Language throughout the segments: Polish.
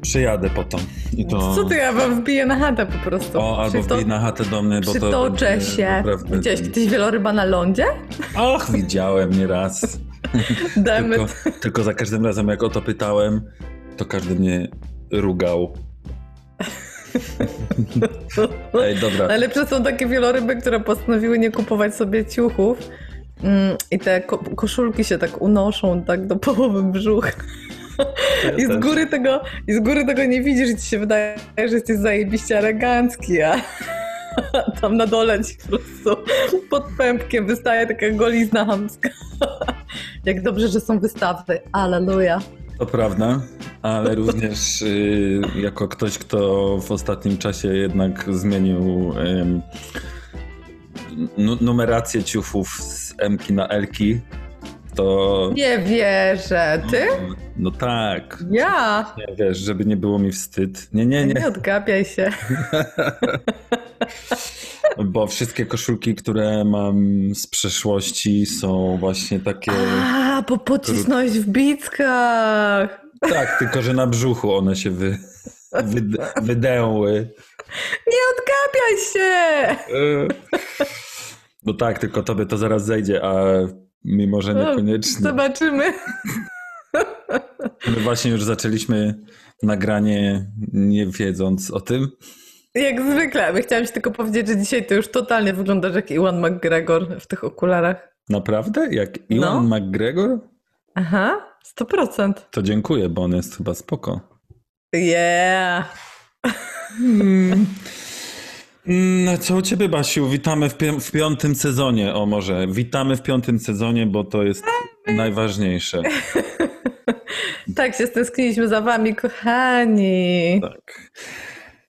Przyjadę potem. I to... Co ty, ja wam wbiję na chatę po prostu. O, albo Przyto- wbij na chatę do mnie, bo to... Przytoczę się. naprawdę- Widziałeś kiedyś wieloryba na lądzie? Och, widziałem nieraz. Damy. Tylko, tylko za każdym razem, jak o to pytałem, to każdy mnie rugał. Ej, dobra. Najlepsze są takie wieloryby, które postanowiły nie kupować sobie ciuchów mm, i te ko- koszulki się tak unoszą tak do połowy brzucha. I z, góry tego, I z góry tego nie widzisz i ci się wydaje, że jesteś zajebiście elegancki, a tam na dole ci po prostu pod pępkiem wystaje taka golizna chamska. Jak dobrze, że są wystawy. Aleluja. To prawda, ale również y, jako ktoś, kto w ostatnim czasie jednak zmienił numerację ciuchów z M-ki na L-ki, to... Nie wierzę. Ty? No tak. Ja? Nie, wiesz, żeby nie było mi wstyd. Nie, nie, Nie nie. odgapiaj się. Bo wszystkie koszulki, które mam z przeszłości są właśnie takie... A, bo pocisnąłeś w bickach. Tak, tylko że na brzuchu one się wy, wyd, wydęły. Nie odgapiaj się! No tak, tylko tobie to zaraz zejdzie, a mimo, że niekoniecznie. Zobaczymy. My właśnie już zaczęliśmy nagranie nie wiedząc o tym. Jak zwykle. Chciałam ci tylko powiedzieć, że dzisiaj to już totalnie wyglądasz jak Iwan McGregor w tych okularach. Naprawdę? Jak Iwan No. McGregor? Aha, 100%. To dziękuję, bo on jest chyba spoko. Yeah. No co u ciebie, Basiu? Witamy w, pi- w piątym sezonie. O może, witamy w piątym sezonie, bo to jest najważniejsze. Tak się stęskniliśmy za wami, kochani. Tak.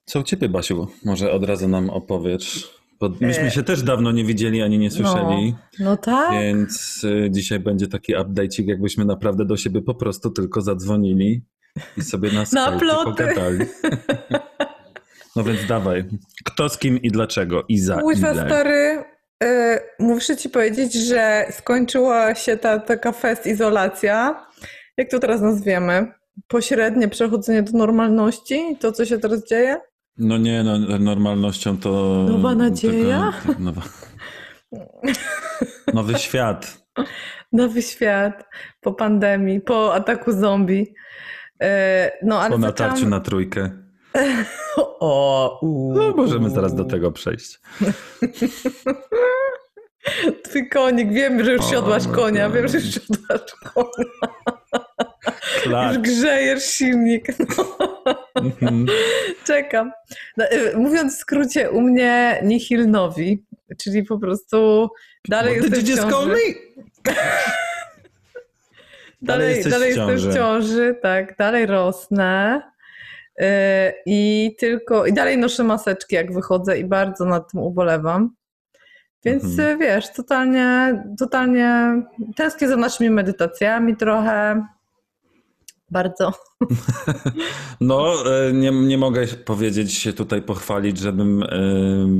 Co u ciebie, Basiu? Może od razu nam opowiesz. Bo myśmy E, się też dawno nie widzieli ani nie słyszeli. No, no tak. Więc y, dzisiaj będzie taki update'ik, jakbyśmy naprawdę do siebie po prostu tylko zadzwonili i sobie na Skype ploty. pogadali. No więc dawaj. Kto z kim i dlaczego? I za Łyżwa ile? stary, y, muszę ci powiedzieć, że skończyła się ta taka fest izolacja. Jak to teraz nazwiemy? Pośrednie przechodzenie do normalności? To, co się teraz dzieje? No nie, no normalnością to... Nowa nadzieja? Tego, nowa... Nowy świat. Nowy świat po pandemii, po ataku zombie. Y, No, ale Po zaczęłam- natarciu na trójkę. O, uu. No możemy zaraz do tego przejść. Twój konik, wiem, że już siodłaś no konia, wiem, że już siodłaś konia. Już Klacz. grzejesz silnik. Mhm. Czekam. No, y, mówiąc w skrócie, u mnie nihil nowi, czyli po prostu dalej What jestem w ciąży. Dalej, dalej w jestem w ciąży, tak, dalej rosnę. Y, I tylko, i dalej noszę maseczki, jak wychodzę, i bardzo nad tym ubolewam. Więc Mhm. y, wiesz, totalnie, totalnie tęsknię za naszymi medytacjami trochę. Bardzo. No, e, nie, nie mogę powiedzieć się tutaj pochwalić, żebym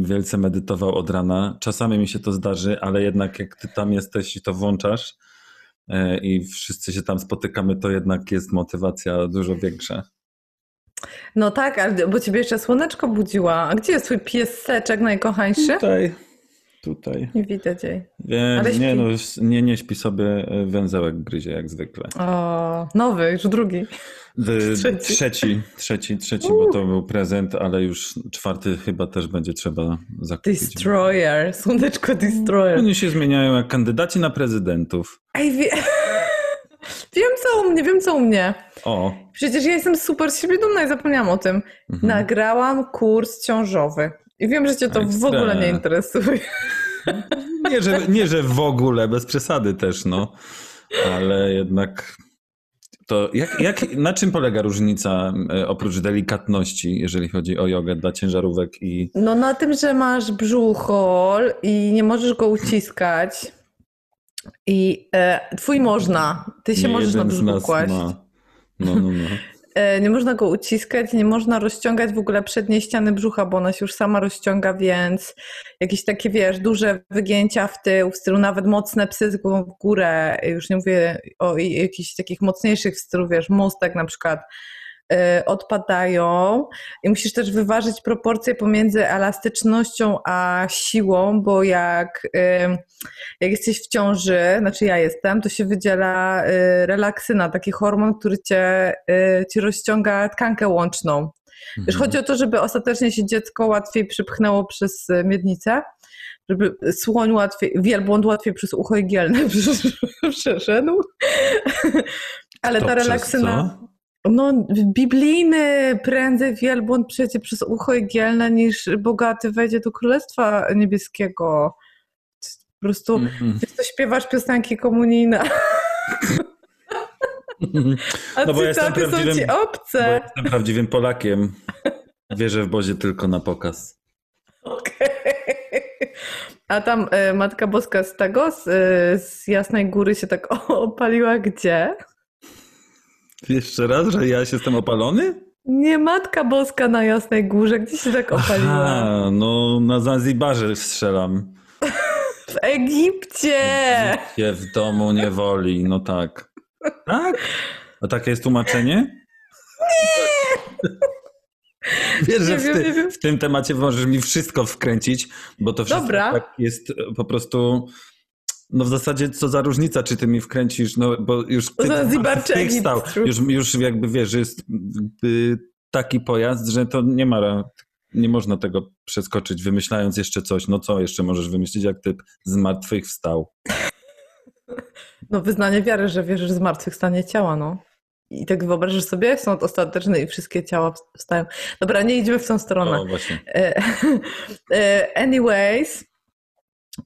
wielce medytował od rana. Czasami mi się to zdarzy, ale jednak jak ty tam jesteś i to włączasz i wszyscy się tam spotykamy, to jednak jest motywacja dużo większa. No tak, bo ciebie jeszcze słoneczko budziła. A gdzie jest twój pieseczek najkochańszy? Tutaj, tutaj. Nie widać jej. Śpi. nie, no, nie, nie śpi sobie, e, węzełek gryzie jak zwykle. O, nowy, już drugi. Trzeci. trzeci, trzeci, trzeci, bo to był prezent, ale już czwarty chyba też będzie trzeba zakupić. Destroyer, słoneczko Destroyer. Oni się zmieniają jak kandydaci na prezydentów. Ej, wie... wiem co u mnie, wiem co u mnie. O, Przecież ja jestem super z siebie dumna i zapomniałam o tym. Mhm. Nagrałam kurs ciążowy. I wiem, że cię to w ogóle nie interesuje. nie że, nie, że w ogóle, bez przesady też, no. Ale jednak To jak, jak, na czym polega różnica e, oprócz delikatności, jeżeli chodzi o jogę dla ciężarówek i... No na tym, że masz brzuchol i nie możesz go uciskać. I e, twój można. Ty się Nie możesz na brzuchu kłaść. ma. No, no, no. E, nie można go uciskać, nie można rozciągać w ogóle przedniej ściany brzucha, bo ona się już sama rozciąga, więc jakieś takie, wiesz, duże wygięcia w tył, w stylu nawet mocne psy z głową w górę, już nie mówię o jakichś takich mocniejszych w stylu, wiesz, mostek na przykład, odpadają i musisz też wyważyć proporcje pomiędzy elastycznością a siłą, bo jak, e, jak jesteś w ciąży, znaczy ja jestem, to się wydziela e, relaksyna, taki hormon, który cię, ci rozciąga tkankę łączną. Wiesz, chodzi o to, żeby ostatecznie się dziecko łatwiej przypchnęło przez miednicę, żeby słoń łatwiej, wielbłąd łatwiej przez ucho igielne przeszedł. Ale To ta relaksyna... co? No, biblijny prędzej wielbłąd przejdzie przez ucho igielne niż bogaty wejdzie do Królestwa Niebieskiego. Po prostu Mhm. wiesz, to śpiewasz piosenki komunijne, a No bo jestem cytaty są ci prawdziwym- Bo obce. jestem prawdziwym Polakiem. Wierzę w Bozie tylko na pokaz. Okej. A tam e, Matka Boska z tego, z, e, z Jasnej Góry się tak opaliła gdzie? Jeszcze raz, że ja się jestem opalony? Nie Matka Boska na Jasnej Górze, gdzie się tak opaliła? Aha, no na Zanzibarze strzelam. W Egipcie! Gdzie w domu nie woli, no tak. Tak? A takie jest tłumaczenie? Nie! Wiesz, że w, ty, w tym temacie możesz mi wszystko wkręcić, bo to wszystko tak jest po prostu... No w zasadzie co za różnica, czy ty mi wkręcisz, no bo już ty Zanzibar czy Egipt? stał, już, już jakby wiesz, jest y, taki pojazd, że to nie ma, nie można tego przeskoczyć wymyślając jeszcze coś. No co jeszcze możesz wymyślić, jak typ zmartwychwstał? No wyznanie wiary, że wierzysz w zmartwychwstanie ciała, no. I tak wyobrażasz sobie, sąd ostateczny i wszystkie ciała wstają. Dobra, nie idźmy w tą stronę. No właśnie. E, e, Anyways.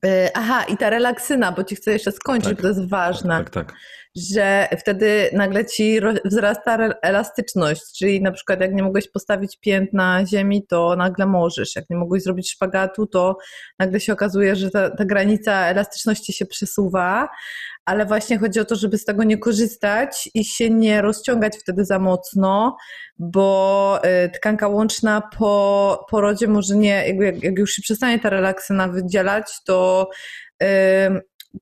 E, Aha, i ta relaksyna, bo ci chcę jeszcze skończyć, Tak. bo to jest ważne, Tak, tak. że wtedy nagle ci wzrasta elastyczność, czyli na przykład jak nie mogłeś postawić pięt na ziemi, to nagle możesz. Jak nie mogłeś zrobić szpagatu, to nagle się okazuje, że ta, ta granica elastyczności się przesuwa, ale właśnie chodzi o to, żeby z tego nie korzystać i się nie rozciągać wtedy za mocno, bo y, tkanka łączna po porodzie może nie, jak, jak już się przestanie ta relaksyna wydzielać, to,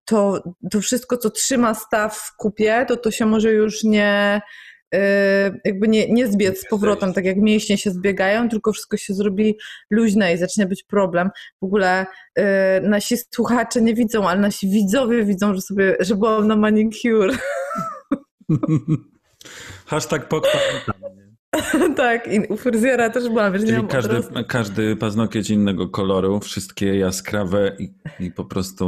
to to wszystko, co trzyma staw w kupie, to to się może już nie jakby nie, nie zbiec z powrotem, tak jak mięśnie się zbiegają, tylko wszystko się zrobi luźne i zacznie być problem. W ogóle y, nasi słuchacze nie widzą, ale nasi widzowie widzą, że sobie, że byłam na manicure. Hashtag pokpamiętam. tak, i u fryzjera też byłam, wiesz, Czyli każdy, odrostu. każdy paznokieć innego koloru, wszystkie jaskrawe i, i po prostu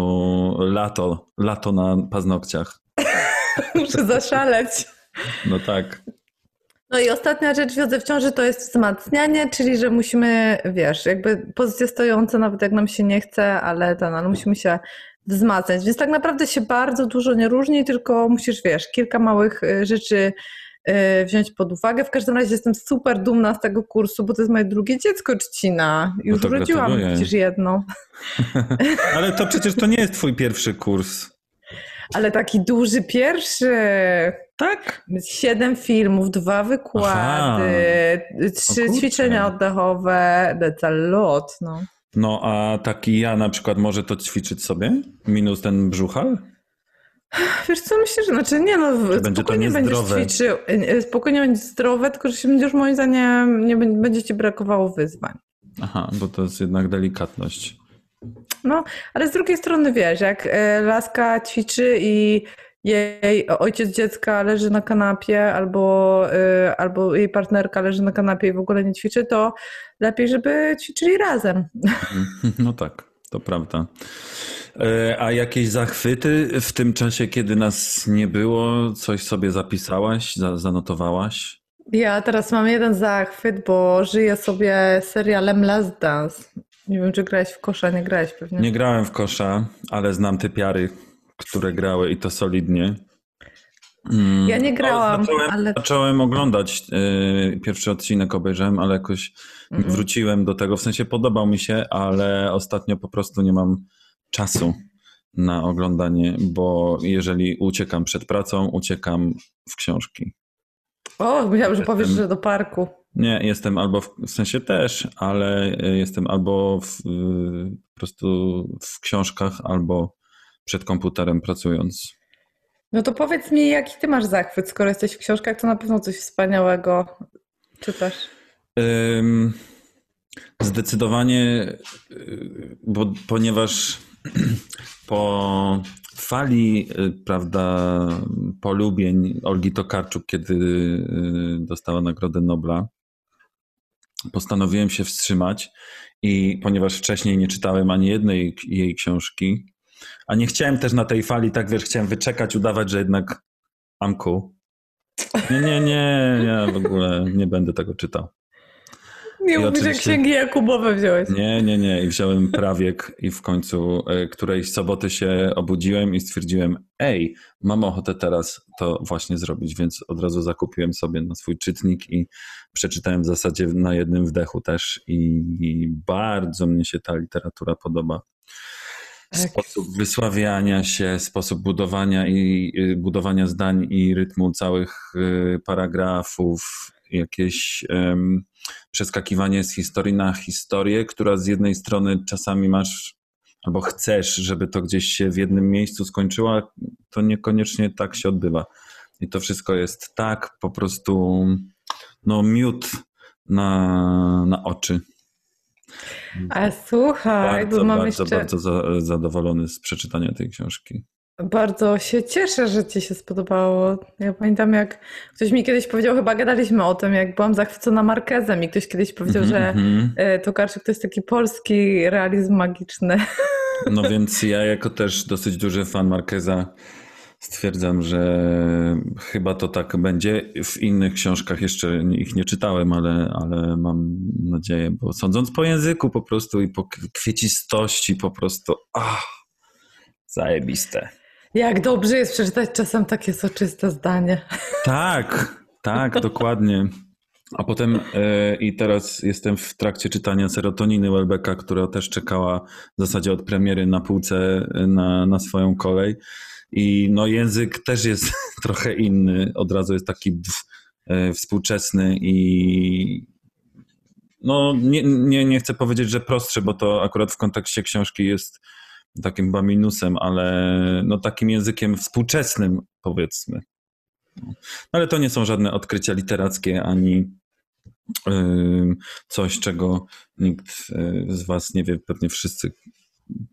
lato, lato na paznokciach. Muszę zaszaleć. No tak. No i ostatnia rzecz w jodze w ciąży to jest wzmacnianie, czyli że musimy, wiesz, jakby pozycje stojące, nawet jak nam się nie chce, ale ten, ale musimy się wzmacniać. Więc tak naprawdę się bardzo dużo nie różni, tylko musisz, wiesz, kilka małych y, rzeczy y, wziąć pod uwagę. W każdym razie jestem super dumna z tego kursu, bo to jest moje drugie dziecko Trzcina. Już No urodziłam gratuluję. przecież jedno. Ale to przecież to nie jest twój pierwszy kurs. Ale taki duży pierwszy. Tak? Siedem filmów, dwa wykłady, trzy kurczę. ćwiczenia oddechowe, that's a lot, no. No a taki ja na przykład może to ćwiczyć sobie? Minus ten brzuchal? Wiesz co, myślę, że znaczy nie no, będzie to spokojnie będziesz ćwiczył, y, spokojnie będzie zdrowe, tylko że się będziesz moim zdaniem, nie będzie ci brakowało wyzwań. Aha, bo to jest jednak delikatność. No, ale z drugiej strony wiesz, jak e, laska ćwiczy i jej ojciec dziecka leży na kanapie albo, e, albo jej partnerka leży na kanapie i w ogóle nie ćwiczy, to lepiej, żeby ćwiczyli razem. No tak, to prawda. E, A jakieś zachwyty w tym czasie, kiedy nas nie było? Coś sobie zapisałaś, za- zanotowałaś? Ja teraz mam jeden zachwyt, bo żyję sobie serialem Last Dance. Nie wiem, czy grałeś w kosza, nie grałeś pewnie. Nie grałem w kosza, ale znam te piary, które grały i to solidnie. Mm, Ja nie grałam, zacząłem, ale- Zacząłem oglądać y, pierwszy odcinek, obejrzałem, ale jakoś Mhm. wróciłem do tego. W sensie podobał mi się, ale ostatnio po prostu nie mam czasu na oglądanie, bo jeżeli uciekam przed pracą, uciekam w książki. O, myślałam, że powiesz, że do parku. Nie, jestem albo w, w sensie też, ale y, jestem albo w, po prostu w książkach, albo przed komputerem pracując. No to powiedz mi, jaki ty masz zachwyt? Skoro jesteś w książkach, to na pewno coś wspaniałego czytasz. Ym, Zdecydowanie, y, bo, ponieważ po fali, y, prawda, polubień Olgi Tokarczuk, kiedy dostała Nagrodę Nobla, postanowiłem się wstrzymać i ponieważ wcześniej nie czytałem ani jednej jej książki, a nie chciałem też na tej fali, tak wiesz, chciałem wyczekać, udawać, że jednak I'm cool. Nie, nie, nie, ja w ogóle nie będę tego czytał. Nie mówisz, oczywiście- księgi Jakubowe wziąłeś. Nie, nie, nie. I wziąłem prawiek i w końcu e, którejś soboty się obudziłem i stwierdziłem, ej, mam ochotę teraz to właśnie zrobić, więc od razu zakupiłem sobie na swój czytnik i przeczytałem w zasadzie na jednym wdechu też i, i bardzo mnie się ta literatura podoba. Tak. Sposób wysławiania się, sposób budowania i y, budowania zdań i rytmu całych y, paragrafów, jakieś przeskakiwanie z historii na historię, która z jednej strony czasami masz albo chcesz, żeby to gdzieś się w jednym miejscu skończyła, to niekoniecznie tak się odbywa. I to wszystko jest tak po prostu no miód na, na oczy. A słuchaj, Bardzo, bo mam bardzo, jeszcze... bardzo za, zadowolony z przeczytania tej książki. Bardzo się cieszę, że ci się spodobało. Ja pamiętam, jak ktoś mi kiedyś powiedział, chyba gadaliśmy o tym, jak byłam zachwycona Markezem i ktoś kiedyś powiedział, Mhm, że mhm. e, Tokarczyk to jest taki polski realizm magiczny. No więc ja jako też dosyć duży fan Marqueza stwierdzam, że chyba to tak będzie. W innych książkach jeszcze ich nie czytałem, ale, ale mam nadzieję, bo sądząc po języku po prostu i po kwiecistości po prostu, ach, zajebiste. Jak dobrze jest przeczytać czasem takie soczyste zdanie. Tak, tak, dokładnie. A potem e, i teraz jestem w trakcie czytania Serotoniny Welbecka, która też czekała w zasadzie od premiery na półce e, na, na swoją kolej. I no język też jest trochę inny, od razu jest taki e, współczesny i no nie, nie, nie chcę powiedzieć, że prostszy, bo to akurat w kontekście książki jest takim chyba minusem, ale no takim językiem współczesnym powiedzmy. No, ale to nie są żadne odkrycia literackie ani ym, coś, czego nikt y, z Was nie wie. Pewnie wszyscy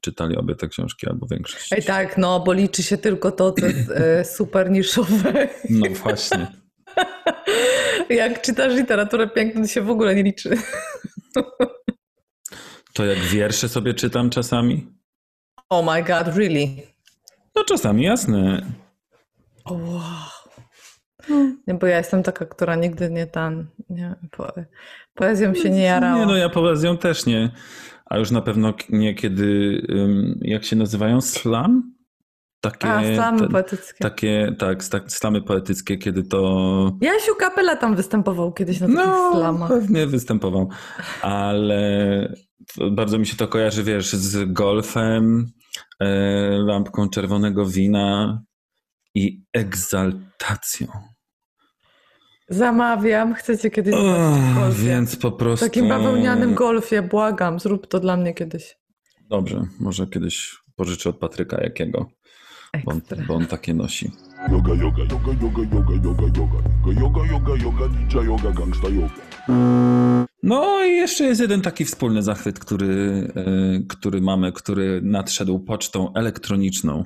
czytali obie te książki albo większość. Ej tak, no, bo liczy się tylko to, co jest e, super niszowe. No właśnie. Jak czytasz literaturę piękną, to się w ogóle nie liczy. To jak wiersze sobie czytam czasami? Oh my god, really? No czasami, jasne. O, wow. Nie, bo ja jestem taka, która nigdy nie tan, nie, po, poezją się nie jarała. Nie, no ja poezją też nie. A już na pewno nie kiedy, jak się nazywają, slam? Takie, A, slamy te- poetyckie. takie, tak, tak, slamy poetyckie, kiedy to Jasiu Kapela tam występował kiedyś na takich No, slamach. pewnie występował, ale bardzo mi się to kojarzy, wiesz, z golfem, lampką czerwonego wina i egzaltacją. Zamawiam, chcecie kiedyś w golfie. więc po W prostu... takim bawełnianym golfie, błagam, zrób to dla mnie kiedyś. Dobrze, może kiedyś pożyczę od Patryka jakiego, bo on, bo on takie nosi. Yoga, yoga, yoga, yoga, yoga, yoga, yoga, yoga, yoga, yoga, ninja yoga, gangsta yoga. No i jeszcze jest jeden taki wspólny zachwyt, który, e, który mamy, który nadszedł pocztą elektroniczną.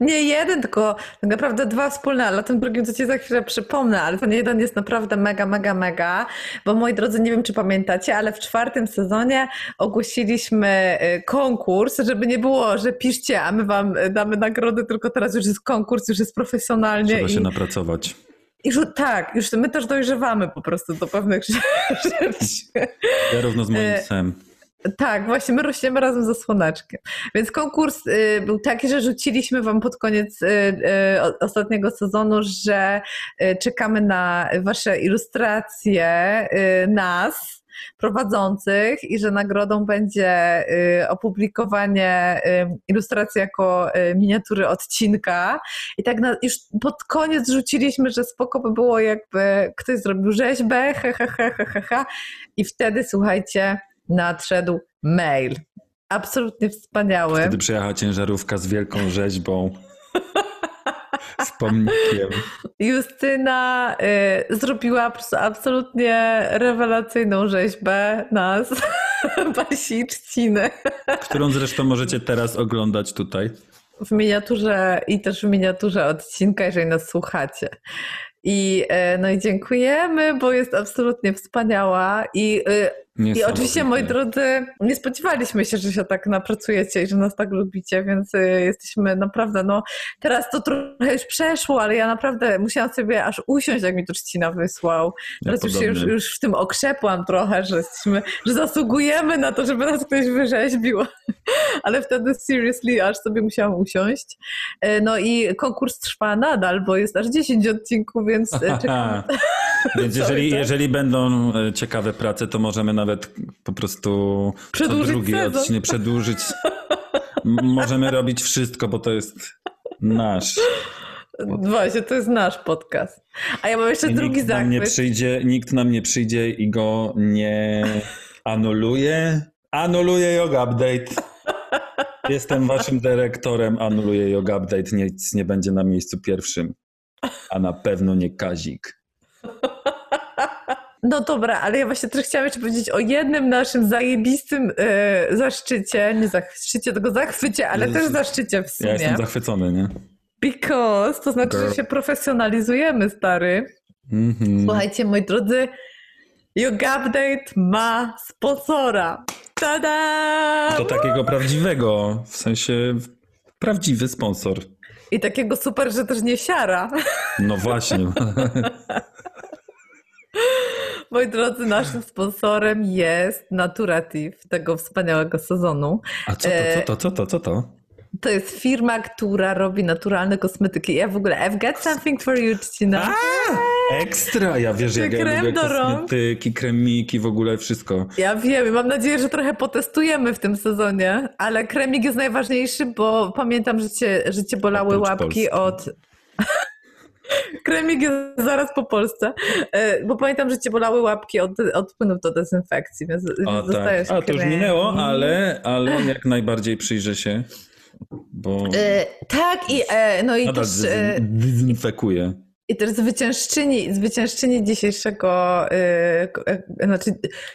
Nie jeden, tylko tak naprawdę dwa wspólne, ale o tym drugim to ci za chwilę przypomnę, ale ten jeden jest naprawdę mega, mega, mega, bo moi drodzy, nie wiem czy pamiętacie, ale w czwartym sezonie ogłosiliśmy y, konkurs, żeby nie było, że piszcie, a my wam y, damy nagrody, tylko teraz już jest konkurs, już jest profesjonalnie. Trzeba i, się napracować. i już, tak, już my też dojrzewamy po prostu do pewnych rzeczy. Ja równo z moim E, psem. Tak, właśnie my rośniemy razem ze słoneczkiem. Więc konkurs y, był taki, że rzuciliśmy wam pod koniec y, y, ostatniego sezonu, że y, czekamy na wasze ilustracje y, nas prowadzących i że nagrodą będzie y, opublikowanie ilustracji jako miniatury odcinka. I tak na, już pod koniec rzuciliśmy, że spoko by było jakby ktoś zrobił rzeźbę, ha, ha, ha, ha, ha, ha. I wtedy, słuchajcie, nadszedł mail. Absolutnie wspaniały. Wtedy przyjechała ciężarówka z wielką rzeźbą. Z pomnikiem. Justyna y, zrobiła absolutnie rewelacyjną rzeźbę nas, Basi i Trzciny, Którą zresztą możecie teraz oglądać tutaj. w miniaturze i też w miniaturze odcinka, jeżeli nas słuchacie. I, y, no i dziękujemy, bo jest absolutnie wspaniała i y, I oczywiście, moi drodzy, nie spodziewaliśmy się, że się tak napracujecie i że nas tak lubicie, więc y, jesteśmy naprawdę, no teraz to trochę już przeszło, ale ja naprawdę musiałam sobie aż usiąść, jak mi to Trzcina wysłał. Ja Teraz już, się- już, już w tym okrzepłam trochę, że jesteśmy, że zasługujemy na to, żeby nas ktoś wyrzeźbił. Ale wtedy seriously aż sobie musiałam usiąść. E, No i konkurs trwa nadal, bo jest aż 10 odcinków, więc e, czekam. Więc jeżeli, jeżeli będą e, ciekawe prace, to możemy nawet po prostu Przedłużyć drugi sezon. odcinek przedłużyć. Możemy robić wszystko, bo to jest nasz. Właśnie, to jest nasz podcast. A ja mam jeszcze I drugi nikt nam nie zachwyt. przyjdzie, nikt nam nie przyjdzie i go nie anuluje. Anuluje Yoga Update. Jestem waszym dyrektorem, anuluję Yoga Update. Nic nie będzie na miejscu pierwszym. A na pewno nie Kazik. No dobra, ale ja właśnie też chciałam jeszcze powiedzieć o jednym naszym zajebistym e, zaszczycie, nie zaszczycie, tylko zachwycie, ale Jezu. też zaszczycie w sumie. Ja jestem zachwycony, nie? Because, to znaczy, Girl. że się profesjonalizujemy, stary. Mhm. Słuchajcie, moi drodzy, Yoga Update ma sponsora. Tada! To takiego prawdziwego, w sensie prawdziwy sponsor. I takiego super, że też nie siara. No właśnie. Moi drodzy, naszym sponsorem jest Naturative tego wspaniałego sezonu. A co to, co to, co to, co to? To jest firma, która robi naturalne kosmetyki. Ja w ogóle, I've got something for you, Trzcina. Ekstra! Ja wiesz, jak ja Krem lubię do rąk. kosmetyki, kremiki, w ogóle wszystko. Ja wiem i mam nadzieję, że trochę potestujemy w tym sezonie, ale kremik jest najważniejszy, bo pamiętam, że cię, że cię bolały Oprócz łapki Polski. od... Kremik jest zaraz po Polsce, e, bo pamiętam, że cię bolały łapki od, od płynów do dezynfekcji, więc, O, więc tak. dostajesz A to już minęło, ale, ale jak najbardziej przyjrzę się, bo E, tak i e, no i nadal też... E, dezyn- dezynfekuję. I też zwyciężczyni, zwyciężczyni dzisiejszego, yy, znaczy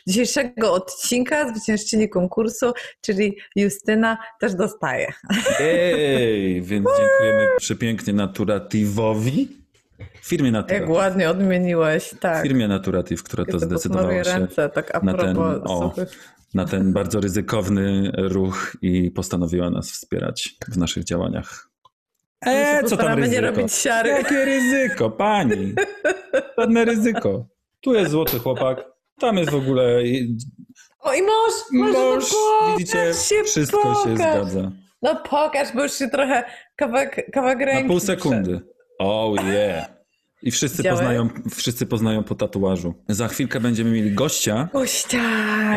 dzisiejszego odcinka, zwyciężczyni konkursu, czyli Justyna też dostaje. Ej, więc dziękujemy przepięknie Naturativowi. Firmie Jak Naturative. ładnie odmieniłeś, tak. Firmie Naturative, która to zdecydowała się ręce, tak na ten, o, na ten bardzo ryzykowny ruch i postanowiła nas wspierać w naszych działaniach. My się E, co tam postaramy nie ryzyko? robić siary. Jakie ryzyko, pani? Żadne ryzyko. Tu jest złoty chłopak, tam jest w ogóle O i mąż! Mąż. Widzicie, się, wszystko się pokaż. zgadza. No pokaż, bo już się trochę kawałek, kawałek ręki Na pół sekundy. Oh yeah. I wszyscy poznają, wszyscy poznają po tatuażu. Za chwilkę będziemy mieli gościa, Gościa,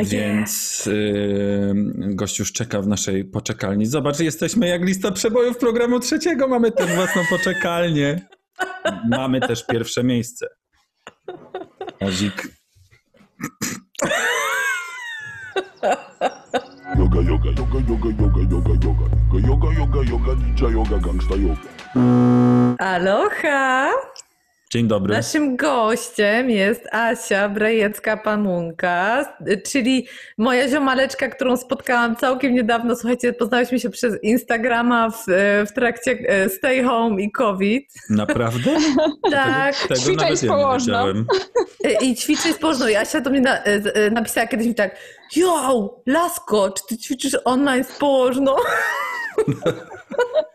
więc yy, gość już czeka w naszej poczekalni. Zobacz, jesteśmy jak lista przebojów programu trzeciego. Mamy też własną poczekalnię. Mamy też pierwsze miejsce. Kazik. Yoga, yoga, yoga, yoga, yoga, yoga, yoga. Yoga, yoga, yoga, ninja yoga, gangsta yoga. Aloha! Dzień dobry. Naszym gościem jest Asia Brejecka-Pamunka, czyli moja ziomaleczka, którą spotkałam całkiem niedawno. Słuchajcie, poznałyśmy się przez Instagrama w, w trakcie e, Stay Home i COVID. Naprawdę? Tak. Tego, tego Ćwiczeń nawet z ja nie położną. wiedziałem. E, I ćwiczyć z położną. I Asia do mnie na, e, napisała kiedyś mi tak, yo, lasko, czy ty ćwiczysz online z położną?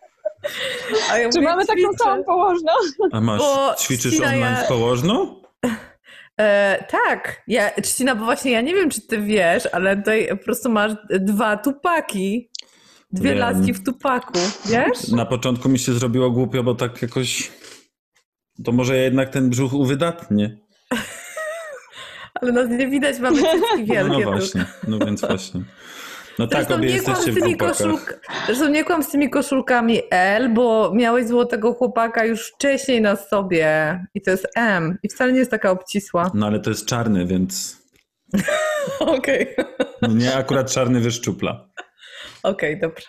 A ja Czy mówię, mamy taką samą położną? A masz, Bo ćwiczysz Ścina online ja- z położną? E, tak, ja, Trzcina, bo właśnie ja nie wiem, czy ty wiesz, ale tutaj po prostu masz dwa tupaki. Dwie Wiem. laski w tupaku, wiesz? Na początku mi się zrobiło głupio, bo tak jakoś... To może jednak ten brzuch uwydatnie. Ale nas nie widać, mamy cycki wielkie. No właśnie, no więc właśnie. No tak, Zresztą obie nie kłam, z tymi koszulk... Zresztą nie kłam z tymi koszulkami L, bo miałeś złotego chłopaka już wcześniej na sobie i to jest M i wcale nie jest taka obcisła. No ale to jest czarny, więc... Okej, No nie akurat czarny wyszczupla. okej, dobrze.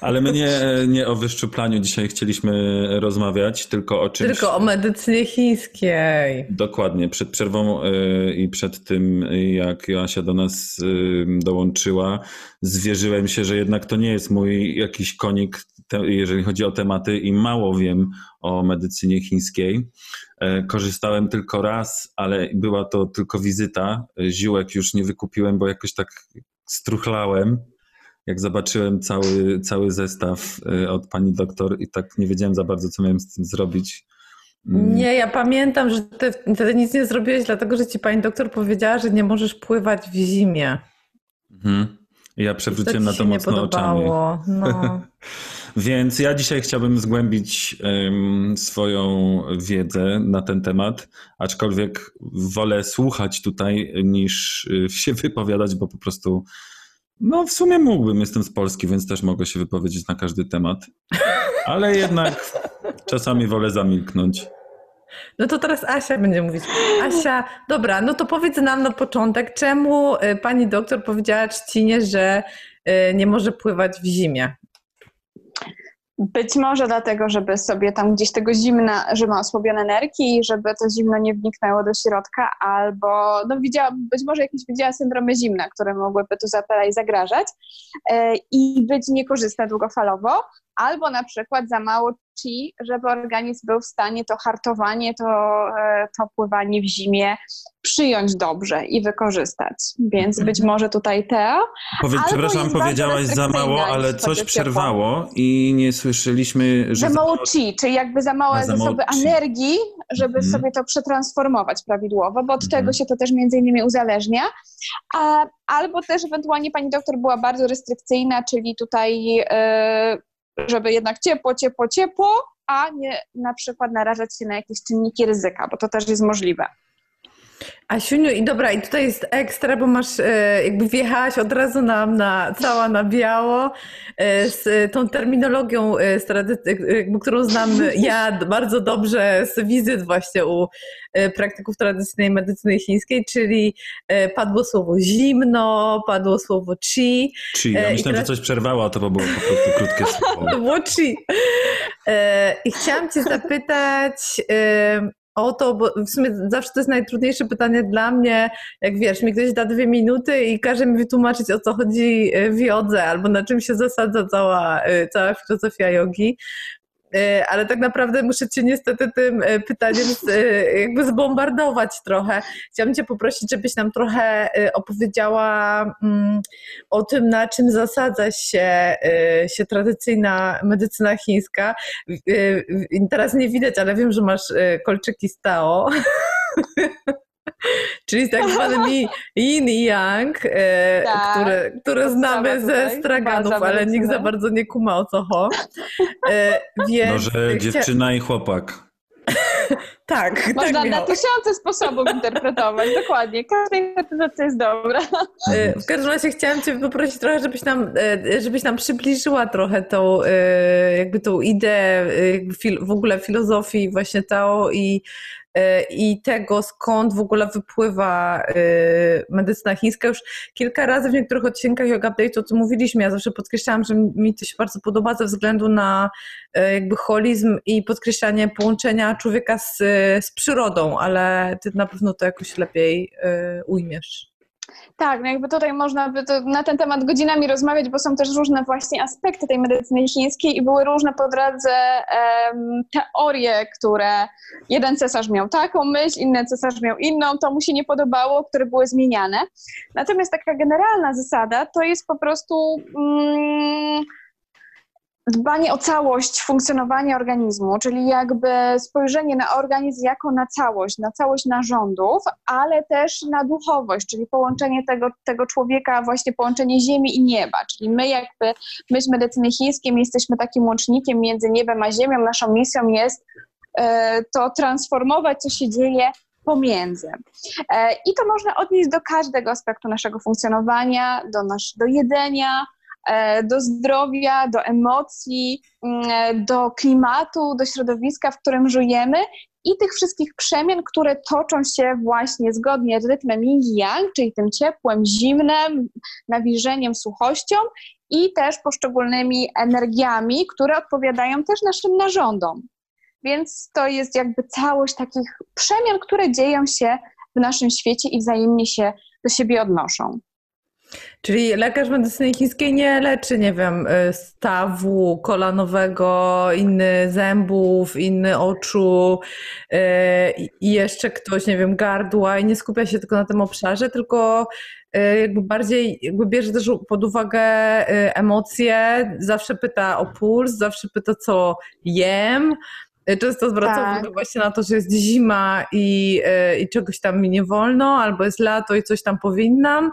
Ale my nie, nie o wyszczuplaniu dzisiaj chcieliśmy rozmawiać, tylko o czymś... Tylko o medycynie chińskiej. Dokładnie. Przed przerwą y, i przed tym, jak Joasia do nas y, dołączyła, zwierzyłem się, że jednak to nie jest mój jakiś konik, jeżeli chodzi o tematy i mało wiem o medycynie chińskiej. E, Korzystałem tylko raz, ale była to tylko wizyta. Ziółek już nie wykupiłem, bo jakoś tak struchlałem. Jak zobaczyłem cały, cały zestaw y, od pani doktor i tak nie wiedziałem za bardzo, co miałem z tym zrobić. Mm. Nie, ja pamiętam, że ty wtedy nic nie zrobiłeś, dlatego że ci pani doktor powiedziała, że nie możesz pływać w zimie. Mhm. Ja przewróciłem na to mocno oczami. No. Więc ja dzisiaj chciałbym zgłębić em, swoją wiedzę na ten temat, aczkolwiek wolę słuchać tutaj niż y, się wypowiadać, bo po prostu, no w sumie mógłbym, jestem z Polski, więc też mogę się wypowiedzieć na każdy temat, ale jednak czasami wolę zamilknąć. no to teraz Asia będzie mówić. Asia, dobra, no to powiedz nam na początek, czemu y, pani doktor powiedziała Trzcinie, że y, nie może pływać w zimie? Być może dlatego, żeby sobie tam gdzieś tego zimna, że ma osłabione nerki i żeby to zimno nie wniknęło do środka, albo no widziała, być może jakieś widziała syndromy zimna, które mogłyby tu zagrażać e, i być niekorzystne długofalowo, albo na przykład za mało chi, żeby organizm był w stanie to hartowanie, to, e, to pływanie w zimie przyjąć dobrze i wykorzystać. Więc być może tutaj Teo, Powiedz, przepraszam, powiedziałaś za mało, ale coś przerwało i nie słyszeliśmy, że Za mało chi, czyli jakby za małe zasoby energii, żeby Mhm. sobie to przetransformować prawidłowo, bo od Mhm. tego się to też między innymi uzależnia. A, albo też ewentualnie pani doktor była bardzo restrykcyjna, czyli tutaj, e, żeby jednak ciepło, ciepło, ciepło, a nie na przykład narażać się na jakieś czynniki ryzyka, bo to też jest możliwe. Asiuniu, i dobra, i tutaj jest ekstra, bo masz, e, jakby wjechałaś od razu nam na, cała na biało e, z e, tą terminologią, z jakby, którą znam ja bardzo dobrze z wizyt właśnie u praktyków tradycyjnej medycyny chińskiej, czyli padło słowo zimno, padło słowo chi, Chi. Ja myślałem, teraz- że coś przerwało, a to było po prostu krótkie słowo. to było chi. I chciałam cię zapytać o to, bo w sumie zawsze to jest najtrudniejsze pytanie dla mnie, jak wiesz, mi ktoś da dwie minuty i każe mi wytłumaczyć, o co chodzi w jodze, albo na czym się zasadza cała, e, cała filozofia jogi. E, Ale tak naprawdę muszę Cię niestety tym e, pytaniem z, e, jakby zbombardować trochę. Chciałam Cię poprosić, żebyś nam trochę opowiedziała mm, o tym, na czym zasadza się, się tradycyjna medycyna chińska. Teraz nie widać, ale wiem, że masz kolczyki z Tao. Czyli tak zwanymi yin i yang, e, Tak, które, które znamy ze straganów, ale nikt za bardzo nie kuma o co ho. E, więc Może chcia- dziewczyna i chłopak. Tak, Można tak na tysiące sposobów interpretować, dokładnie. Każda interpretacja jest dobra. E, W każdym razie chciałam Cię poprosić trochę, żebyś nam, e, żebyś nam przybliżyła trochę tą, e, jakby tą ideę e, w ogóle filozofii właśnie Tao i, i tego, skąd w ogóle wypływa e, medycyna chińska. Już kilka razy w niektórych odcinkach Yoga Update o tym mówiliśmy. Ja zawsze podkreślałam, że mi to się bardzo podoba ze względu na e, jakby holizm i podkreślanie połączenia człowieka z, z przyrodą, ale Ty na pewno to jakoś lepiej e, ujmiesz. Tak, no jakby tutaj można by to na ten temat godzinami rozmawiać, bo są też różne właśnie aspekty tej medycyny chińskiej i były różne po drodze em, teorie, które jeden cesarz miał taką myśl, inny cesarz miał inną, to mu się nie podobało, które były zmieniane. Natomiast taka generalna zasada to jest po prostu mm, dbanie o całość funkcjonowania organizmu, czyli jakby spojrzenie na organizm jako na całość, na całość narządów, ale też na duchowość, czyli połączenie tego, tego człowieka, właśnie połączenie ziemi i nieba, czyli my jakby, my z medycyny chińskiej jesteśmy takim łącznikiem między niebem a ziemią, naszą misją jest e, to transformować, co się dzieje pomiędzy. E, I to można odnieść do każdego aspektu naszego funkcjonowania, do, nasz, do jedzenia, do zdrowia, do emocji, mm, do klimatu, do środowiska, w którym żyjemy i tych wszystkich przemian, które toczą się właśnie zgodnie z rytmem yin-yang, czyli tym ciepłem, zimnem, nawilżeniem, suchością i też poszczególnymi energiami, które odpowiadają też naszym narządom. Więc to jest jakby całość takich przemian, które dzieją się w naszym świecie i wzajemnie się do siebie odnoszą. Czyli lekarz medycyny chińskiej nie leczy, nie wiem, y, stawu kolanowego, inny zębów, inny oczu y, i jeszcze ktoś, nie wiem, gardła i nie skupia się tylko na tym obszarze, tylko y, jakby bardziej jakby bierze też pod uwagę emocje, zawsze pyta o puls, zawsze pyta co jem, Często zwracam tak. uwagę właśnie na to, że jest zima i, i czegoś tam mi nie wolno, albo jest lato i coś tam powinnam.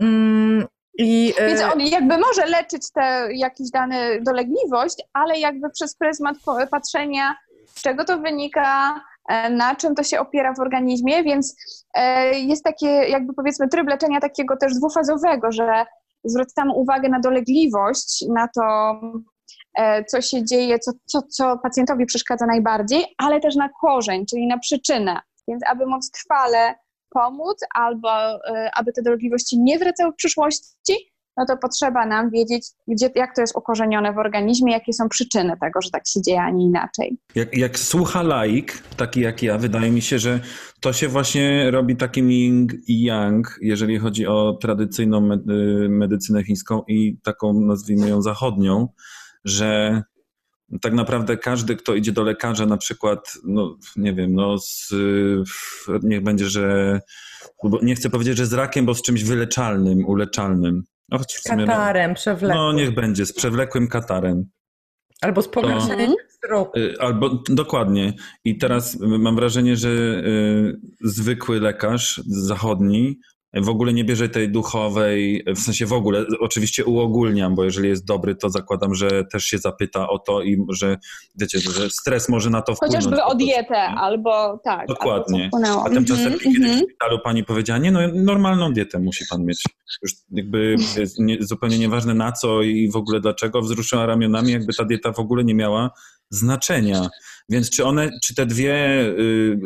Mm, I, Więc on jakby może leczyć tę jakąś daną dolegliwość, ale jakby przez pryzmat patrzenia, z czego to wynika, e, na czym to się opiera w organizmie, więc e, jest takie jakby powiedzmy tryb leczenia takiego też dwufazowego, że zwracamy uwagę na dolegliwość, na to, e, co się dzieje, co, co, co pacjentowi przeszkadza najbardziej, ale też na korzeń, czyli na przyczynę. Więc aby móc trwale pomóc, albo y, aby te dolegliwości nie wracały w przyszłości, no to potrzeba nam wiedzieć, gdzie, jak to jest ukorzenione w organizmie, jakie są przyczyny tego, że tak się dzieje, a nie inaczej. Jak, jak słucha laik, taki jak ja, wydaje mi się, że to się właśnie robi takim yin i yang, jeżeli chodzi o tradycyjną medycynę chińską i taką, nazwijmy ją, zachodnią, że tak naprawdę każdy, kto idzie do lekarza, na przykład, no nie wiem, no z, niech będzie, że nie chcę powiedzieć, że z rakiem, bo z czymś wyleczalnym, uleczalnym. No, choć sumie, katarem no, przewlekłym. No niech będzie, z przewlekłym katarem. Albo z pogarszeniem wzroku. Y, albo dokładnie. I teraz mam wrażenie, że y, zwykły lekarz zachodni w ogóle nie bierze tej duchowej, w sensie w ogóle, oczywiście uogólniam, bo jeżeli jest dobry, to zakładam, że też się zapyta o to i że, wiecie, że stres może na to wpłynąć. Chociażby o dietę albo tak. Dokładnie. Albo A tymczasem mm -hmm, kiedyś w szpitalu pani powiedziała, nie no, normalną dietę musi pan mieć. Już jakby nie, zupełnie nieważne na co i w ogóle dlaczego, wzruszyła ramionami, jakby ta dieta w ogóle nie miała znaczenia. Więc czy one, czy te dwie, y,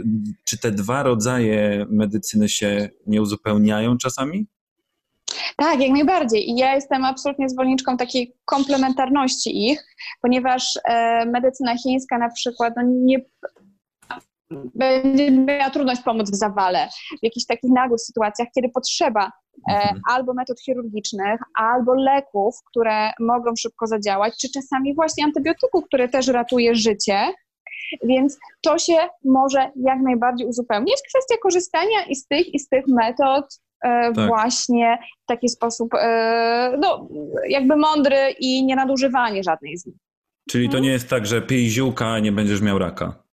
czy te dwa rodzaje medycyny się nie uzupełniają czasami? Tak, jak najbardziej. I ja jestem absolutnie zwolenniczką takiej komplementarności ich, ponieważ e, medycyna chińska na przykład no nie będzie miała trudność pomóc w zawale, w jakichś takich nagłych sytuacjach, kiedy potrzeba e, mhm. albo metod chirurgicznych, albo leków, które mogą szybko zadziałać, czy czasami właśnie antybiotyków, które też ratuje życie, więc to się może jak najbardziej uzupełnić. Kwestia korzystania i z tych, i z tych metod e, tak. właśnie w taki sposób, e, no, jakby mądry i nie nadużywanie żadnej z nich. Czyli to mhm. nie jest tak, że pij ziółka, a nie będziesz miał raka.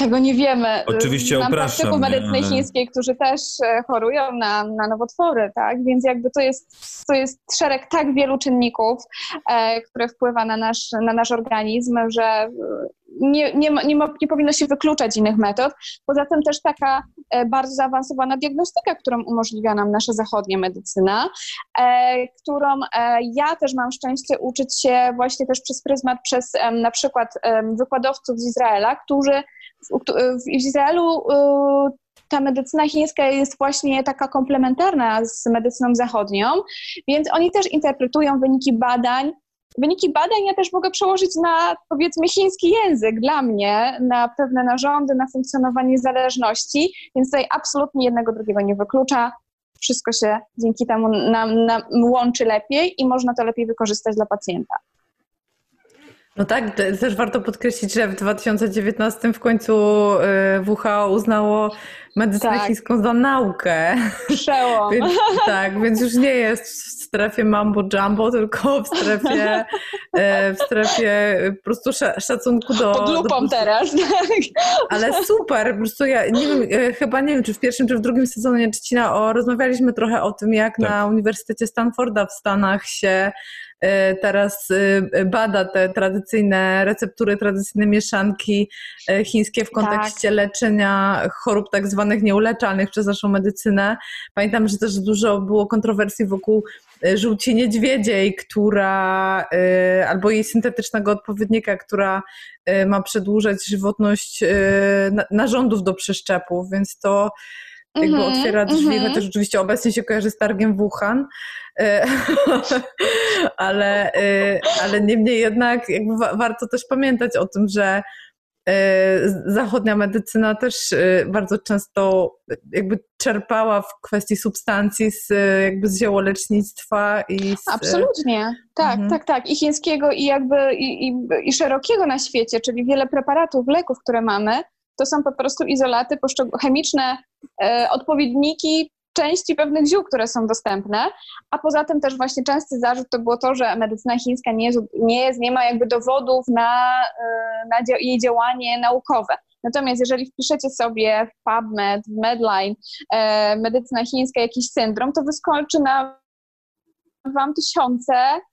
Tego nie wiemy. Oczywiście Mam praktyków medycyny chińskiej, którzy też e, chorują na, na nowotwory, tak? Więc jakby to jest, to jest szereg tak wielu czynników, e, które wpływa na nasz, na nasz organizm, że e, nie, nie, nie, nie powinno się wykluczać innych metod. Poza tym też taka e, bardzo zaawansowana diagnostyka, którą umożliwia nam nasza zachodnia medycyna, e, którą e, ja też mam szczęście uczyć się właśnie też przez pryzmat, przez na przykład wykładowców z Izraela, którzy w Izraelu y, ta medycyna chińska jest właśnie taka komplementarna z medycyną zachodnią, więc oni też interpretują wyniki badań. Wyniki badań ja też mogę przełożyć na powiedzmy chiński język dla mnie, na pewne narządy, na funkcjonowanie zależności, więc tutaj absolutnie jednego drugiego nie wyklucza. Wszystko się dzięki temu nam, nam łączy lepiej i można to lepiej wykorzystać dla pacjenta. No tak, też warto podkreślić, że w 2019 w końcu y, WHO uznało medycynę tak. chińską za naukę. Przełom. więc, tak, więc już nie jest strefie mambo jumbo, tylko w strefie, e, w strefie po prostu szacunku do... Pod lupą do, teraz, tak. Ale super, po prostu ja nie wiem, chyba nie wiem, czy w pierwszym, czy w drugim sezonie Trzcina o, rozmawialiśmy trochę o tym, jak tak. na Uniwersytecie Stanforda w Stanach się teraz e, bada te tradycyjne receptury, tradycyjne mieszanki e, chińskie w kontekście tak. leczenia chorób tak zwanych nieuleczalnych przez naszą medycynę. Pamiętam, że też dużo było kontrowersji wokół żółci niedźwiedziej, która albo jej syntetycznego odpowiednika, która ma przedłużać żywotność narządów do przeszczepów, więc to jakby mm -hmm, otwiera drzwi, mm -hmm. chociaż oczywiście obecnie się kojarzy z targiem Wuhan, e, ale, e, ale niemniej jednak jakby warto też pamiętać o tym, że e, zachodnia medycyna też bardzo często jakby czerpała w kwestii substancji z, jakby z ziołolecznictwa i z... Absolutnie, tak, mhm. tak, tak. I chińskiego i jakby i, i, i szerokiego na świecie, czyli wiele preparatów, leków, które mamy, to są po prostu izolaty chemiczne, odpowiedniki części pewnych ziół, które są dostępne, a poza tym też właśnie częsty zarzut to było to, że medycyna chińska nie, jest, nie, jest, nie ma jakby dowodów na, e, na jej działanie naukowe. Natomiast jeżeli wpiszecie sobie w PubMed, w Medline e, medycyna chińska jakiś syndrom, to wyskoczy na wam tysiące E,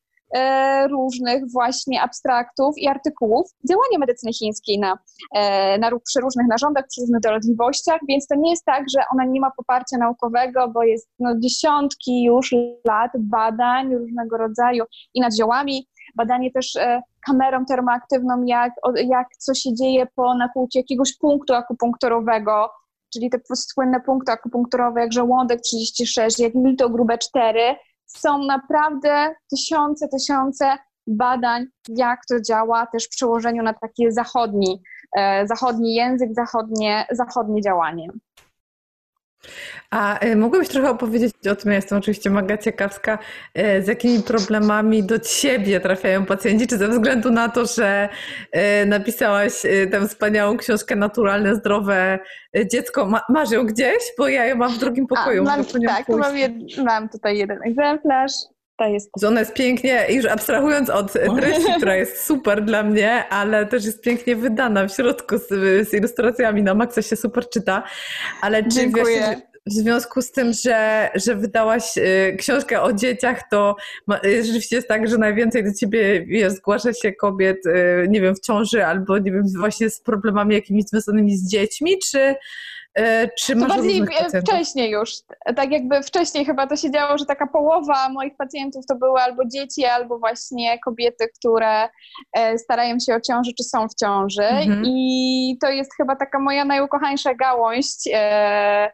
różnych właśnie abstraktów i artykułów działania medycyny chińskiej na, e, na, przy różnych narządach, przy różnych dolegliwościach, więc to nie jest tak, że ona nie ma poparcia naukowego, bo jest no, dziesiątki już lat badań różnego rodzaju i nad ziołami, badanie też e, kamerą termoaktywną, jak, jak co się dzieje po nakłuciu jakiegoś punktu akupunkturowego, czyli te słynne punkty akupunkturowe, jak żołądek 36, jak milto grube 4, są naprawdę tysiące, tysiące badań, jak to działa też w przełożeniu na taki zachodni, e, zachodni język, zachodnie, zachodnie działanie. A y, mogłabyś trochę opowiedzieć o tym, ja jestem oczywiście mega ciekawska, y, z jakimi problemami do ciebie trafiają pacjenci, czy ze względu na to, że y, napisałaś tę wspaniałą książkę Naturalne, Zdrowe Dziecko, Ma, masz ją gdzieś? Bo ja ją mam w drugim pokoju. A, mam, tak, mam, jed, mam tutaj jeden egzemplarz. To jest... Ona jest pięknie, już abstrahując od treści, która jest super dla mnie, ale też jest pięknie wydana w środku z, z ilustracjami, na maksa się super czyta. Ale czy Dziękuję. wiesz, w związku z tym, że, że wydałaś y, książkę o dzieciach, to y, rzeczywiście jest tak, że najwięcej do ciebie wiesz, zgłasza się kobiet, y, nie wiem, w ciąży albo nie wiem, właśnie z problemami jakimiś związanymi z dziećmi, czy, czy to bardziej wcześniej już. Tak jakby wcześniej chyba to się działo, że taka połowa moich pacjentów to były albo dzieci, albo właśnie kobiety, które e, starają się o ciąży, czy są w ciąży. Mhm. I to jest chyba taka moja najukochańsza gałąź e,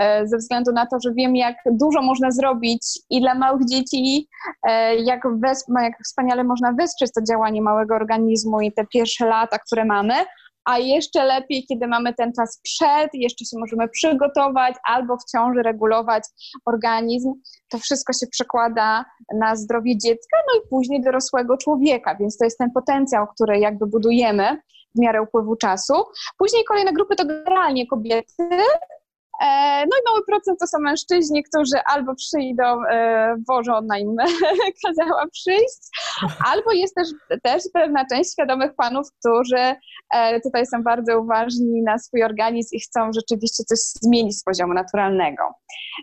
E, ze względu na to, że wiem, jak dużo można zrobić i dla małych dzieci, e, jak, wesp- jak wspaniale można wesprzeć to działanie małego organizmu i te pierwsze lata, które mamy, a jeszcze lepiej, kiedy mamy ten czas przed, jeszcze się możemy przygotować albo w ciąży regulować organizm. To wszystko się przekłada na zdrowie dziecka, no i później dorosłego człowieka, więc to jest ten potencjał, który jakby budujemy w miarę upływu czasu. Później kolejne grupy to generalnie kobiety, no i mały procent to są mężczyźni, którzy albo przyjdą, e, Boże, ona im kazała przyjść, albo jest też, też pewna część świadomych panów, którzy e, tutaj są bardzo uważni na swój organizm i chcą rzeczywiście coś zmienić z poziomu naturalnego.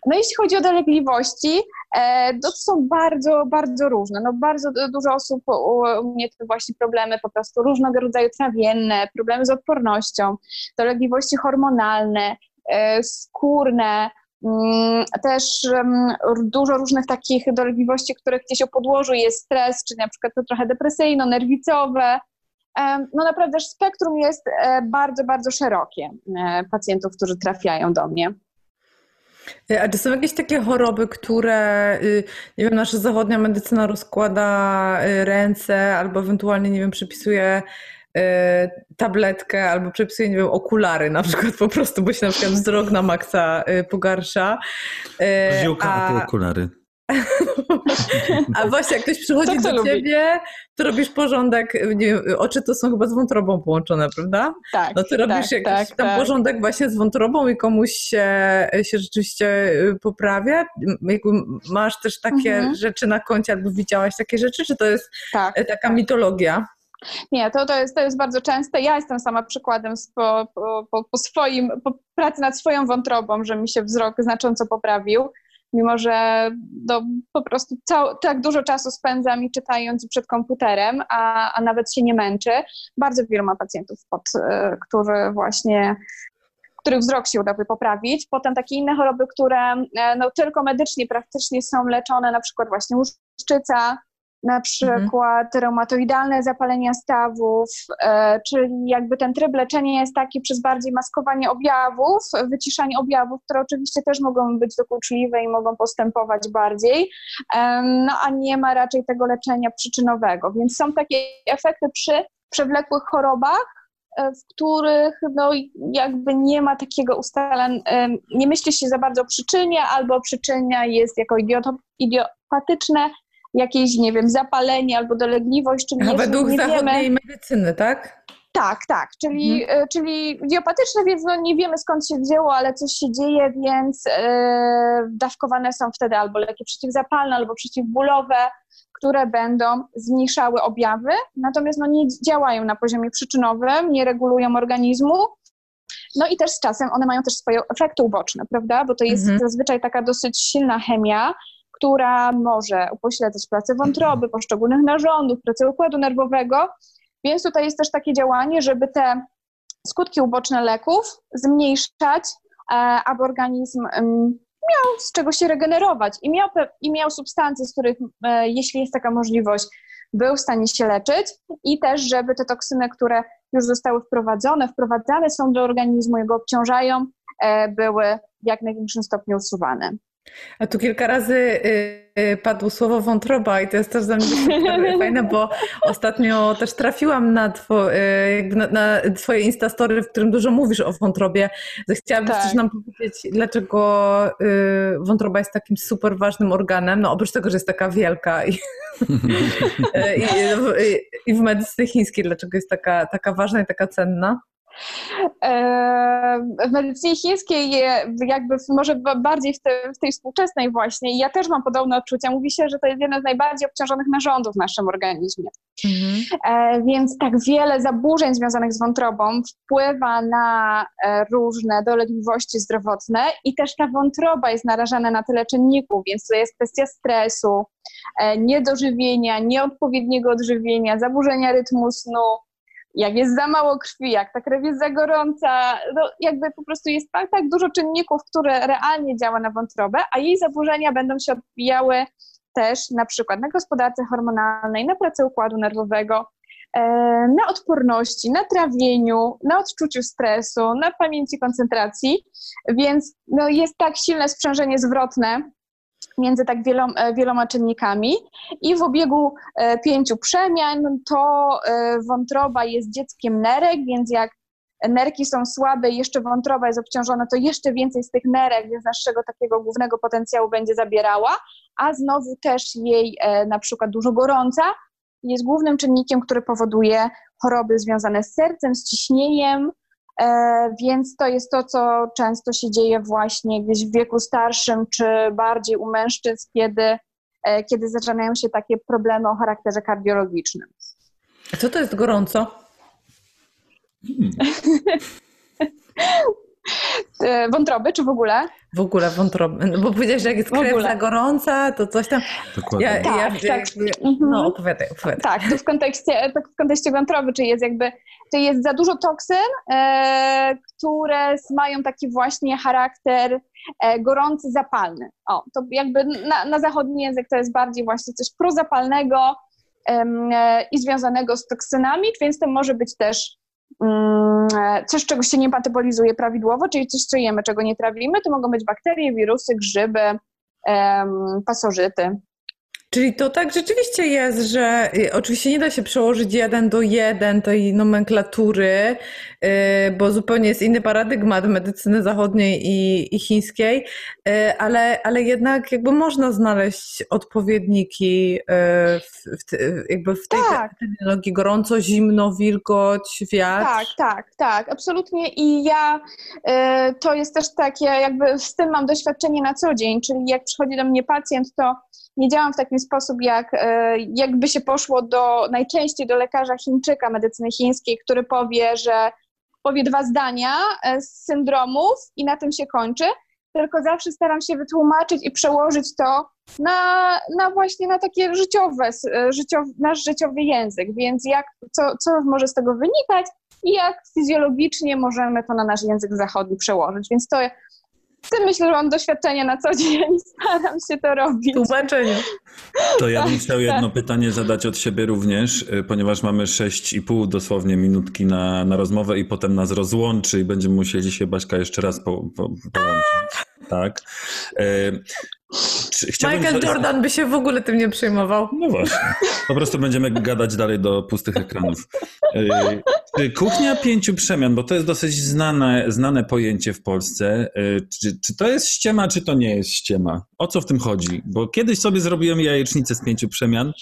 No jeśli chodzi o dolegliwości, to są bardzo, bardzo różne. No bardzo dużo osób u mnie to właśnie problemy po prostu różnego rodzaju trawienne, problemy z odpornością, dolegliwości hormonalne, E, skórne, mm, też dużo różnych takich dolegliwości, które gdzieś o podłożu jest stres, czy na przykład to trochę depresyjno-nerwicowe. No naprawdę spektrum jest e, bardzo, bardzo szerokie e, pacjentów, którzy trafiają do mnie. A czy są jakieś takie choroby, które, y, nie wiem, nasza zachodnia medycyna rozkłada y, ręce albo ewentualnie, nie wiem, przypisuje E, tabletkę albo przepisuję, nie wiem, okulary na przykład po prostu, bo się na przykład wzrok na maksa e, pogarsza. E, Ziółka, a, okulary. A właśnie, jak ktoś przychodzi do lubi? ciebie, to robisz porządek, nie wiem, oczy to są chyba z wątrobą połączone, prawda? Tak, No ty robisz tak, jakiś tak, tam tak. porządek właśnie z wątrobą i komuś się, się rzeczywiście poprawia? Jakby masz też takie Mhm. rzeczy na koncie, albo widziałaś takie rzeczy, czy to jest tak. taka mitologia? Nie, to, to, jest, to jest bardzo częste. Ja jestem sama przykładem po, po, po, swoim, po pracy nad swoją wątrobą, że mi się wzrok znacząco poprawił, mimo że no, po prostu cał, tak dużo czasu spędzam i czytając przed komputerem, a, a nawet się nie męczy. Bardzo wielu ma pacjentów, pod, e, którzy właśnie których wzrok się udało poprawić. Potem takie inne choroby, które e, no, tylko medycznie praktycznie są leczone, na przykład właśnie łuszczyca, na przykład reumatoidalne zapalenia stawów, e, czyli jakby ten tryb leczenia jest taki przez bardziej maskowanie objawów, wyciszanie objawów, które oczywiście też mogą być dokuczliwe i mogą postępować bardziej, no a nie ma raczej tego leczenia przyczynowego. Więc są takie efekty przy przewlekłych chorobach, e, w których no, jakby nie ma takiego ustaleń, em, nie myśli się za bardzo o przyczynie, albo przyczynia jest jako idiopatyczne, jakieś, nie wiem, zapalenie albo dolegliwość, czyli A według nie wiemy. zachodniej medycyny, tak? Tak, tak, czyli, e, czyli idiopatyczne, więc no nie wiemy skąd się wzięło, ale coś się dzieje, więc e, dawkowane są wtedy albo leki przeciwzapalne, albo przeciwbólowe, które będą zmniejszały objawy, natomiast no, nie działają na poziomie przyczynowym, nie regulują organizmu. No i też z czasem one mają też swoje efekty uboczne, prawda? Bo to jest Mhm. zazwyczaj taka dosyć silna chemia, która może upośledzać pracę wątroby, poszczególnych narządów, pracę układu nerwowego. Więc tutaj jest też takie działanie, żeby te skutki uboczne leków zmniejszać, e, aby organizm miał z czego się regenerować i miał, i miał substancje, z których, e, jeśli jest taka możliwość, był w stanie się leczyć i też, żeby te toksyny, które już zostały wprowadzone, wprowadzane są do organizmu, jego obciążają, e, były w jak największym stopniu usuwane. A tu kilka razy y, y, padło słowo wątroba i to jest też dla mnie fajne, bo ostatnio też trafiłam na, two, y, na, na twoje instastory, w którym dużo mówisz o wątrobie. Chciałabyś Tak. też nam powiedzieć, dlaczego wątroba jest takim super ważnym organem, no oprócz tego, że jest taka wielka i, i, i, i w medycynie chińskiej, dlaczego jest taka, taka ważna i taka cenna? E, w medycynie chińskiej je- jakby może ba- bardziej w, te, w tej współczesnej właśnie i ja też mam podobne odczucia. Mówi się, że to jest jeden z najbardziej obciążonych narządów w naszym organizmie. E, więc tak wiele zaburzeń związanych z wątrobą wpływa na e, różne dolegliwości zdrowotne i też ta wątroba jest narażana na tyle czynników, więc to jest kwestia stresu, e, niedożywienia, nieodpowiedniego odżywienia, zaburzenia rytmu snu, jak jest za mało krwi, jak ta krew jest za gorąca, no jakby po prostu jest tak, tak dużo czynników, które realnie działa na wątrobę, a jej zaburzenia będą się odbijały też na przykład na gospodarce hormonalnej, na pracy układu nerwowego, e, na odporności, na trawieniu, na odczuciu stresu, na pamięci koncentracji, więc no, jest tak silne sprzężenie zwrotne między tak e, wieloma czynnikami. I w obiegu e, pięciu przemian to e, wątroba jest dzieckiem nerek, więc jak nerki są słabe i jeszcze wątroba jest obciążona, to jeszcze więcej z tych nerek, więc naszego takiego głównego potencjału będzie zabierała, a znowu też jej na przykład dużo gorąca jest głównym czynnikiem, który powoduje choroby związane z sercem, z ciśnieniem, więc to jest to, co często się dzieje właśnie gdzieś w wieku starszym, czy bardziej u mężczyzn, kiedy, e, kiedy zaczynają się takie problemy o charakterze kardiologicznym. A co to jest gorąco? E, Wątroby, czy w ogóle? W ogóle wątroby. No bo powiedziałeś, że jak jest krew gorąca, to coś tam. Dokładnie. Ja, Tak, ja, tak. jakby- Mhm. No, opowiadaj, opowiadaj. Tak, to w kontekście, tak w kontekście wątroby, czy jest jakby, czy jest za dużo toksyn, e, które mają taki właśnie charakter e, gorący, zapalny. O, to jakby na, na zachodni język to jest bardziej właśnie coś prozapalnego e, i związanego z toksynami, więc to może być też mm, coś, czego się nie metabolizuje prawidłowo, czyli coś, co jemy, czego nie trawimy, to mogą być bakterie, wirusy, grzyby, pasożyty. Czyli to tak rzeczywiście jest, że y, oczywiście nie da się przełożyć jeden do jeden tej nomenklatury, y, bo zupełnie jest inny paradygmat medycyny zachodniej i, i chińskiej, y, ale, ale jednak jakby można znaleźć odpowiedniki w, w, jakby w tej Tak. terminologii gorąco, zimno, wilgoć, wiatr. Tak, tak, tak, absolutnie. I ja to jest też takie, jakby z tym mam doświadczenie na co dzień, czyli jak przychodzi do mnie pacjent, to nie działam w taki sposób, jak e, jakby się poszło do najczęściej do lekarza Chińczyka medycyny chińskiej, który powie, że powie dwa zdania e, z syndromów i na tym się kończy, tylko zawsze staram się wytłumaczyć i przełożyć to na, na właśnie na takie życiowe, e, życiow, nasz życiowy język, więc jak, co, co może z tego wynikać i jak fizjologicznie możemy to na nasz język zachodni przełożyć, więc to myślę, że mam doświadczenie na co dzień i staram się to robić. Tłumaczenie. To ja bym Tak, chciał tak. jedno pytanie zadać od siebie również, y, ponieważ mamy 6,5 dosłownie minutki na, na rozmowę i potem nas rozłączy i będziemy musieli się Baśka jeszcze raz po, po, połączyć. Tak. Chciałbym- Michael Jordan by się w ogóle tym nie przejmował. No właśnie. Po prostu będziemy gadać dalej do pustych ekranów. Czy kuchnia pięciu przemian, bo to jest dosyć znane, znane pojęcie w Polsce, y, czy, czy to jest ściema, czy to nie jest ściema? O co w tym chodzi? Bo kiedyś sobie zrobiłem jajecznicę z pięciu przemian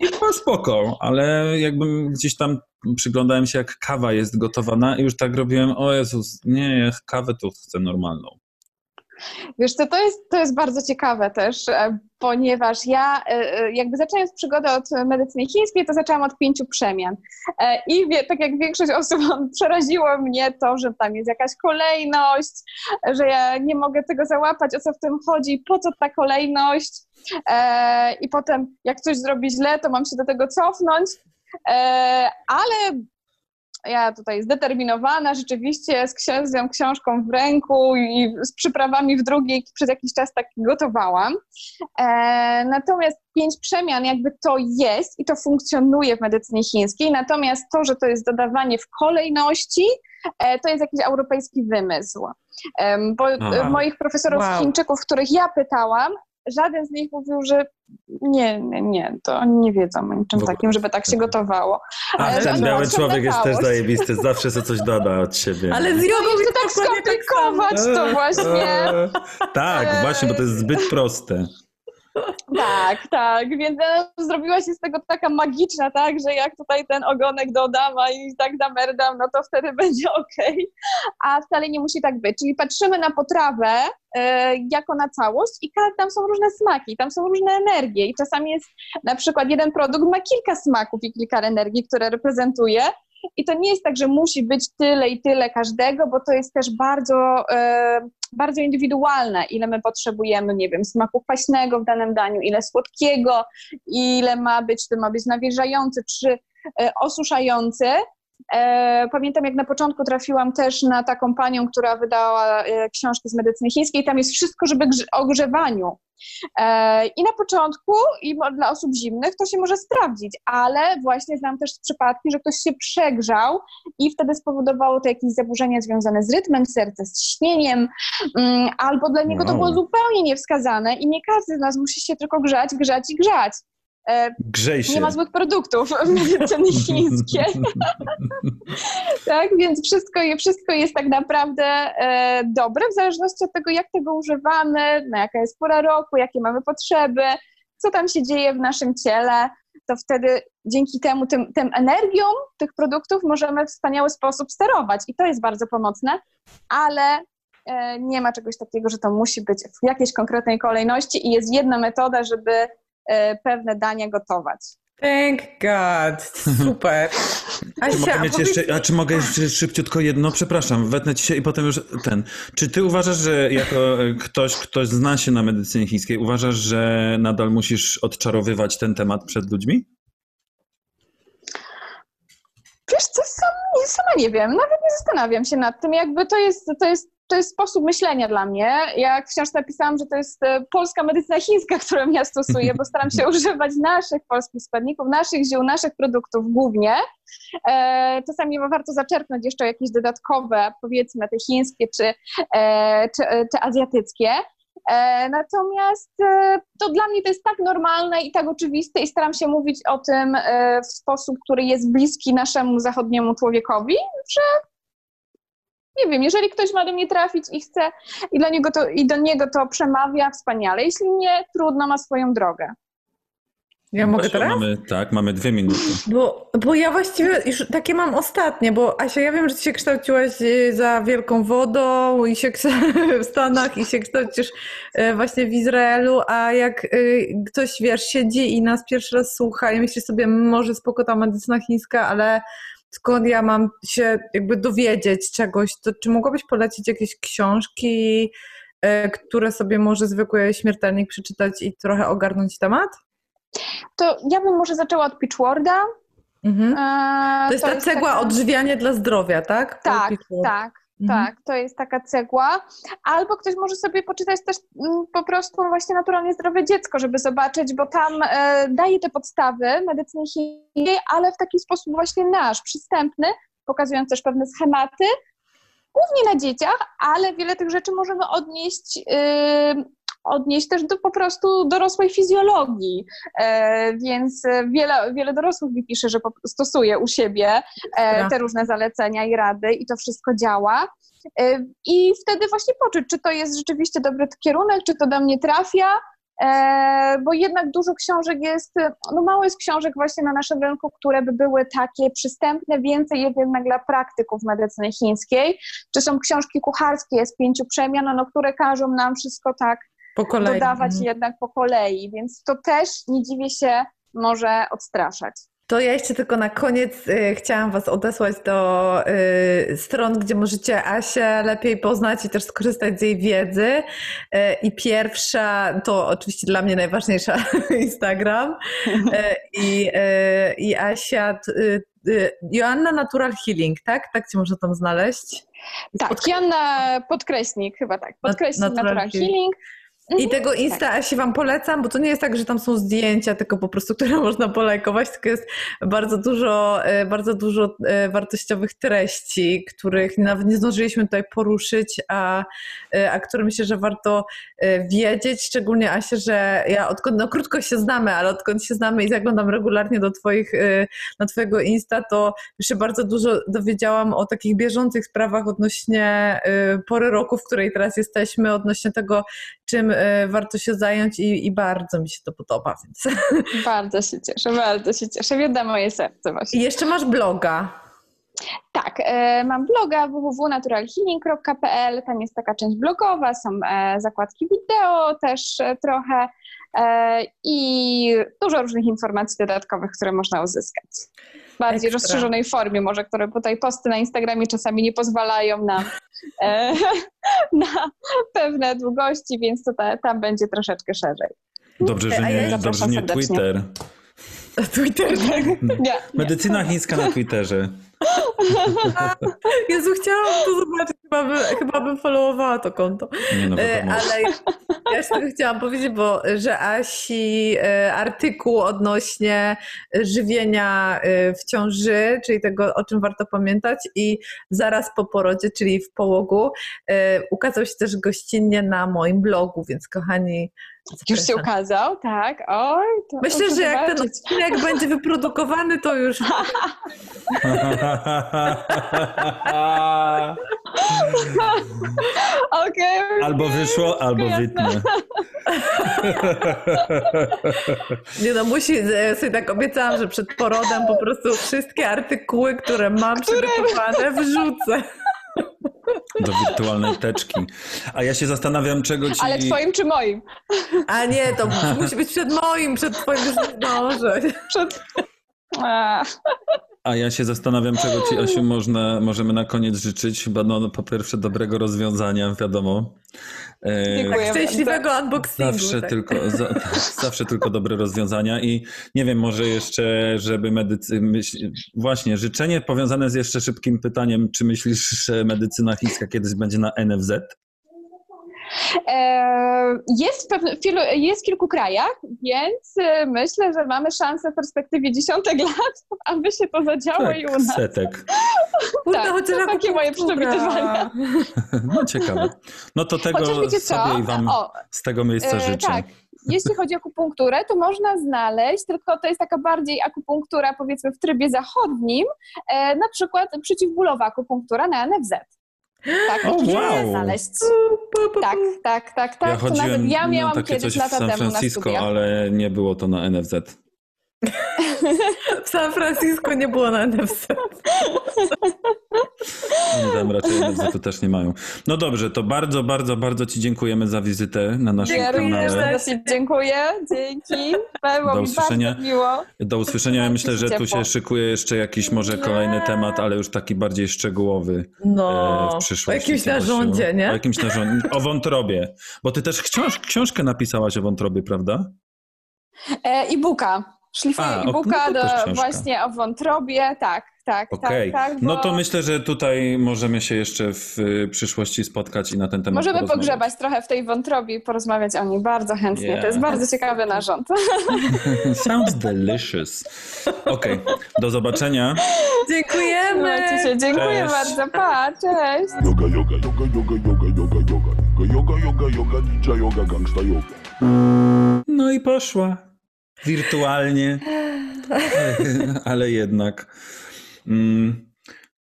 i było spoko, ale jakbym gdzieś tam przyglądałem się, jak kawa jest gotowana i już tak robiłem, o Jezus, nie, kawę to chcę normalną. Wiesz co, to jest, to jest bardzo ciekawe też, e, ponieważ ja e, e, jakby zaczynając przygodę od medycyny chińskiej, to zaczęłam od pięciu przemian. I wie, tak jak większość osób przeraziło mnie to, że tam jest jakaś kolejność, że ja nie mogę tego załapać, o co w tym chodzi, po co ta kolejność. I potem jak coś zrobi źle, to mam się do tego cofnąć. Ale ja tutaj zdeterminowana, rzeczywiście z księdzem, książką w ręku i z przyprawami w drugiej przez jakiś czas tak gotowałam. E, natomiast pięć przemian jakby to jest i to funkcjonuje w medycynie chińskiej, natomiast to, że to jest dodawanie w kolejności, e, to jest jakiś europejski wymysł. Em, bo Aha. e, moich profesorów Wow. Chińczyków, których ja pytałam, żaden z nich mówił, że nie, nie, nie, to oni nie wiedzą o niczym takim, żeby tak się gotowało. A Ale ten biały człowiek jest też zajebisty, zawsze sobie coś doda od siebie. Ale z No jogą to tak tak skomplikować to właśnie. Tak, właśnie, bo to jest zbyt proste. Tak, tak, więc no, zrobiła się z tego taka magiczna, tak, że jak tutaj ten ogonek dodam, i tak zamerdam, no to wtedy będzie okej, a wcale nie musi tak być. Czyli patrzymy na potrawę e, jako na całość i tam są różne smaki, tam są różne energie i czasami jest na przykład jeden produkt ma kilka smaków i kilka energii, które reprezentuje i to nie jest tak, że musi być tyle i tyle każdego, bo to jest też bardzo, e, bardzo indywidualne, ile my potrzebujemy, nie wiem, smaku kwaśnego w danym daniu, ile słodkiego, ile ma być, czy ma być nawilżający, czy e, osuszający. E, pamiętam, jak na początku trafiłam też na taką panią, która wydała e, książki z medycyny chińskiej. Tam jest wszystko, żeby o grzewaniu. E, I na początku, i dla osób zimnych, to się może sprawdzić, ale właśnie znam też przypadki, że ktoś się przegrzał i wtedy spowodowało to jakieś zaburzenia związane z rytmem serca, z ciśnieniem, mm, albo dla niego to Wow. było zupełnie niewskazane i nie każdy z nas musi się tylko grzać, grzać i grzać. E, Grzej się. nie ma złych produktów w medycyny chińskiej. tak, więc wszystko, wszystko jest tak naprawdę e, dobre, w zależności od tego, jak tego używamy, na jaka jest pora roku, jakie mamy potrzeby, co tam się dzieje w naszym ciele, to wtedy dzięki temu, tym, tym energią tych produktów możemy w wspaniały sposób sterować i to jest bardzo pomocne, ale e, nie ma czegoś takiego, że to musi być w jakiejś konkretnej kolejności i jest jedna metoda, żeby pewne dania gotować. Thank God. Super. Czy mogę Asia, mieć powiedz- jeszcze, a czy mogę jeszcze szybciutko jedno? Przepraszam, wetnę ci się i potem już ten. Czy ty uważasz, że jako e, ktoś, kto zna się na medycynie chińskiej, uważasz, że nadal musisz odczarowywać ten temat przed ludźmi? Wiesz co, sam, nie, sama nie wiem, nawet nie zastanawiam się nad tym, jakby to jest, to jest, to jest sposób myślenia dla mnie. Jak w książce napisałam, że to jest e, polska medycyna chińska, którą ja stosuję, bo staram się używać naszych polskich składników, naszych ziół, naszych produktów głównie. E, czasami warto zaczerpnąć jeszcze jakieś dodatkowe, powiedzmy te chińskie czy, e, czy, czy azjatyckie. Natomiast to dla mnie to jest tak normalne i tak oczywiste i staram się mówić o tym w sposób, który jest bliski naszemu zachodniemu człowiekowi, że nie wiem, jeżeli ktoś ma do mnie trafić i chce i, dla niego to, i do niego to przemawia, wspaniale. Jeśli nie, trudno, ma swoją drogę. Ja mogę Basiu, teraz? Mamy, tak, mamy dwie minuty. Bo, bo ja właściwie już takie mam ostatnie, bo Asia, ja wiem, że ty się kształciłaś y, za Wielką Wodą i się w Stanach i się kształcisz y, właśnie w Izraelu, a jak y, ktoś, wiesz, siedzi i nas pierwszy raz słucha i myśli sobie, może spoko ta medycyna chińska, ale skąd ja mam się jakby dowiedzieć czegoś, to czy mogłabyś polecić jakieś książki, y, które sobie może zwykły śmiertelnik przeczytać i trochę ogarnąć temat? To ja bym może zaczęła od Pitchworda. Mhm. E, To jest ta cegła taka- odżywianie dla zdrowia, tak? Tak, tak. Tak. To jest taka cegła. Albo ktoś może sobie poczytać też mm, po prostu właśnie naturalnie zdrowe dziecko, żeby zobaczyć, bo tam e, daje te podstawy medycyny chińskiej, ale w taki sposób właśnie nasz, przystępny, pokazując też pewne schematy, głównie na dzieciach, ale wiele tych rzeczy możemy odnieść. Odnieść też do po prostu dorosłej fizjologii, e, więc wiele, wiele dorosłych mi pisze, że stosuje u siebie e, te różne zalecenia i rady i to wszystko działa. E, I wtedy właśnie poczuć, czy to jest rzeczywiście dobry kierunek, czy to do mnie trafia, bo jednak dużo książek jest, no mało jest książek właśnie na naszym rynku, które by były takie przystępne, więcej jest jednak dla praktyków medycyny chińskiej. Czy są książki kucharskie z pięciu przemian, no, które każą nam wszystko tak. Dodawać Mhm. jednak po kolei, więc to też, nie dziwię się, może odstraszać. To ja jeszcze tylko na koniec y, chciałam Was odesłać do y, stron, gdzie możecie Asię lepiej poznać i też skorzystać z jej wiedzy. Y, I pierwsza to oczywiście dla mnie najważniejsza Instagram. I, i Asia, Joanna Natural Healing, tak? Tak Cię można tam znaleźć? Tak, Joanna Podkreśnik, chyba tak, Podkreśnik Natural Natural, Healing. Healing. I Mhm, tego Insta Asi Wam polecam, bo to nie jest tak, że tam są zdjęcia, tylko po prostu, które można polajkować, tylko jest bardzo dużo, e, bardzo dużo e, wartościowych treści, których nawet nie zdążyliśmy tutaj poruszyć, a, e, a które myślę, że warto wiedzieć, szczególnie Asia, że ja odkąd, no krótko się znamy, ale odkąd się znamy i zaglądam regularnie do twoich, na twojego Insta, to już się bardzo dużo dowiedziałam o takich bieżących sprawach odnośnie pory roku, w której teraz jesteśmy, odnośnie tego, czym e, warto się zająć i, i bardzo mi się to podoba. Więc. Bardzo się cieszę, bardzo się cieszę. Wiodda moje serce właśnie. I jeszcze masz bloga. Tak, e, mam bloga www.naturalhealing.pl, tam jest taka część blogowa, są e, zakładki wideo też trochę i dużo różnych informacji dodatkowych, które można uzyskać. Bardziej Ekstra. rozszerzonej formie może, które tutaj posty na Instagramie czasami nie pozwalają nam e, na pewne długości, więc to ta, tam będzie troszeczkę szerzej. Dobrze, że ja nie, zapraszam dobrze, nie. Twitter. Twitter. Nie, nie. Medycyna chińska na Twitterze. Jezu, chciałam to zobaczyć. Chyba, by, chyba bym followowała to konto. Nie no, E. Ale ja jeszcze tylko chciałam powiedzieć, bo że Asi e, artykuł odnośnie żywienia e, w ciąży, czyli tego, o czym warto pamiętać i zaraz po porodzie, czyli w połogu, ukazał się też gościnnie na moim blogu, więc kochani, Już się zapraszam. ukazał, tak? Oj, to Myślę, że jak ten odcinek będzie wyprodukowany, to już Okej, albo wyszło, albo wytnę. Nie no, musi, e, sobie tak obiecałam, że przed porodem po prostu wszystkie artykuły, które mam przygotowane, wrzucę. Do wirtualnej teczki. A ja się zastanawiam, czego ci... Ale twoim czy moim? A nie, to musi być przed moim, przed twoim już nie zdążę. Przed... A, A ja się zastanawiam, czego ci, Asiu, można, możemy na koniec życzyć. Chyba, no, po pierwsze, dobrego rozwiązania, wiadomo. Dziękuję. Szczęśliwego unboxingu. Zawsze, tak. tylko, za, tak, zawsze tylko dobre rozwiązania i nie wiem, może jeszcze, żeby medycy... Myśl, właśnie, życzenie powiązane z jeszcze szybkim pytaniem, czy myślisz, że medycyna chińska kiedyś będzie na NFZ? E, Jest w, pewne, jest w kilku krajach, więc e, myślę, że mamy szansę w perspektywie dziesiątek lat, aby się to zadziało i u Tak, nas. setek. Kurde, Tak, chociaż to takie moje przewidywania. No ciekawe. No to tego Chociaż sobie i wam O, z tego miejsca E, życzę. tak. Jeśli chodzi o akupunkturę, to można znaleźć, tylko to jest taka bardziej akupunktura powiedzmy w trybie zachodnim, na przykład przeciwbólowa akupunktura na NFZ. Tak, O, można wow. znaleźć. Tak, tak, tak, tak. ja chodziłem nawet ja miałam takie kiedyś coś w lata San temu na Francisco, ale nie było to na NFZ. W San Francisco nie było na NFC. Oni tam raczej NFZ-u też nie mają. No dobrze, to bardzo, bardzo, bardzo Ci dziękujemy za wizytę na naszym Ja również kanale. serdecznie dziękuję, dzięki. Było Do mi usłyszenia. bardzo miło. Do usłyszenia. Ja myślę, że tu się szykuje jeszcze jakiś może kolejny temat, ale już taki bardziej szczegółowy No, e, w o przyszłości. jakimś Zobasiu. narządzie, nie? O jakimś narządzie. O wątrobie. Bo Ty też książ książkę napisałaś o wątrobie, prawda? E-booka. O- e-booka no do, właśnie o wątrobie, tak, tak, Okej. tak, tak. No bo to myślę, że tutaj możemy się jeszcze w y, przyszłości spotkać i na ten temat Możemy pogrzebać trochę w tej wątrobie i porozmawiać o niej bardzo chętnie. Yeah. To jest bardzo ciekawy narząd. Sounds delicious. Okej, do zobaczenia. Dziękujemy! Się. Dziękuję Cześć. bardzo. Pa, cześć. Yoga, yoga, yoga, yoga, yoga, yoga, yoga. Yoga, yoga, yoga, ninja yoga, gangsta yoga. No i poszła. Wirtualnie. Ale jednak. Mm,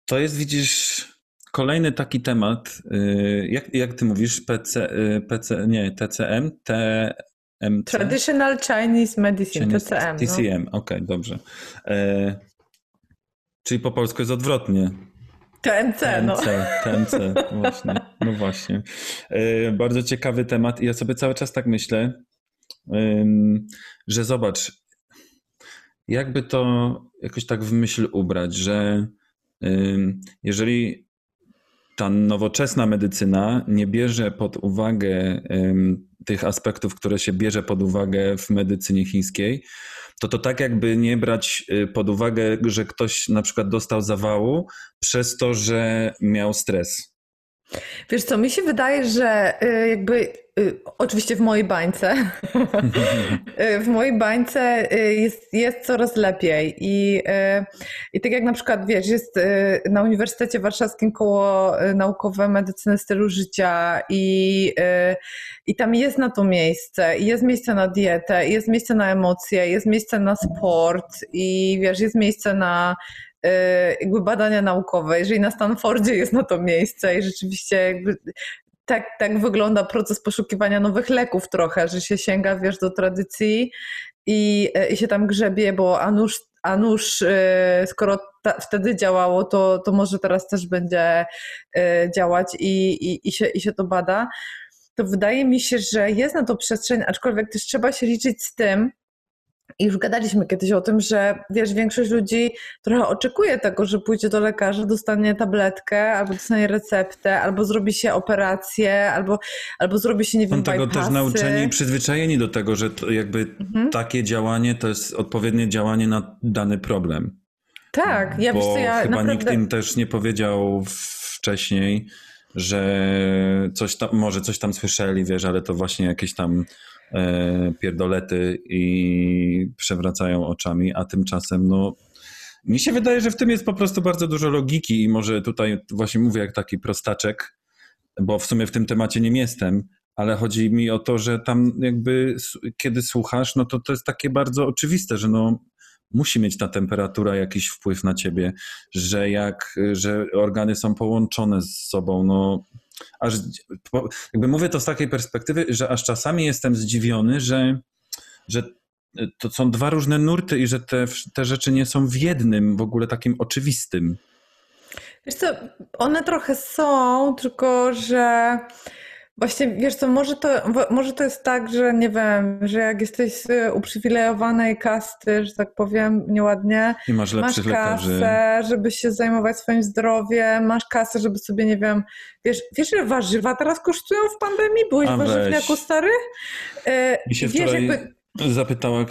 To jest, widzisz, kolejny taki temat. y, Jak, jak ty mówisz? PC, y, PC, nie, TCM? TMC? Traditional Chinese Medicine, Chinese- TCM. No. TCM, okej, dobrze. E, czyli po polsku jest odwrotnie. TMC, no. TMC, TMC, właśnie. No właśnie. E, bardzo ciekawy temat i ja sobie cały czas tak myślę, że zobacz, jakby to jakoś tak w myśl ubrać, że jeżeli ta nowoczesna medycyna nie bierze pod uwagę tych aspektów, które się bierze pod uwagę w medycynie chińskiej, to to tak jakby nie brać y, pod uwagę, że ktoś na przykład dostał zawału przez to, że miał stres. Wiesz co, mi się wydaje, że y, jakby, y, oczywiście w mojej bańce, y, w mojej bańce jest, jest coraz lepiej I, i tak jak na przykład, wiesz, jest na Uniwersytecie Warszawskim koło naukowe medycyny stylu życia i, i tam jest na to miejsce, jest miejsce na dietę, jest miejsce na emocje, jest miejsce na sport i wiesz, jest miejsce na jakby badania naukowe. Jeżeli na Stanfordzie jest na to miejsce i rzeczywiście jakby tak, tak wygląda proces poszukiwania nowych leków trochę, że się sięga, wiesz, do tradycji i, y, i się tam grzebie, bo a nuż, a skoro ta, wtedy działało, to, to może teraz też będzie y, działać i, i, i, się, i się to bada. To wydaje mi się, że jest na to przestrzeń, aczkolwiek też trzeba się liczyć z tym, i już gadaliśmy kiedyś o tym, że wiesz, większość ludzi trochę oczekuje tego, że pójdzie do lekarza, dostanie tabletkę, albo dostanie receptę, albo zrobi się operację, albo, albo zrobi się, nie wiem, Są tego też bypassy. nauczeni i przyzwyczajeni do tego, że to jakby Mhm. takie działanie to jest odpowiednie działanie na dany problem. Tak, ja Bo wiesz co, ja chyba naprawdę... nikt im też nie powiedział wcześniej, że coś tam, może coś tam słyszeli, wiesz, ale to właśnie jakieś tam pierdolety i przewracają oczami, a tymczasem no mi się wydaje, że w tym jest po prostu bardzo dużo logiki i może tutaj właśnie mówię jak taki prostaczek, bo w sumie w tym temacie nie jestem, ale chodzi mi o to, że tam jakby kiedy słuchasz, no to to jest takie bardzo oczywiste, że no musi mieć ta temperatura jakiś wpływ na ciebie, że jak, że organy są połączone z sobą, no aż jakby mówię to z takiej perspektywy, że aż czasami jestem zdziwiony, że, że to są dwa różne nurty i że te, te rzeczy nie są w jednym w ogóle takim oczywistym. Wiesz co, one trochę są, tylko że właśnie, wiesz co, może to, może to jest tak, że nie wiem, że jak jesteś z uprzywilejowanej kasty, że tak powiem nieładnie, I masz masz lepszych lekarzy. kasę, żeby się zajmować swoim zdrowiem, masz kasę, żeby sobie, nie wiem, wiesz, wiesz ile warzywa teraz kosztują w pandemii? Byłeś A warzywniaku stary? E, Mi się wiesz, wczoraj jakby, zapytała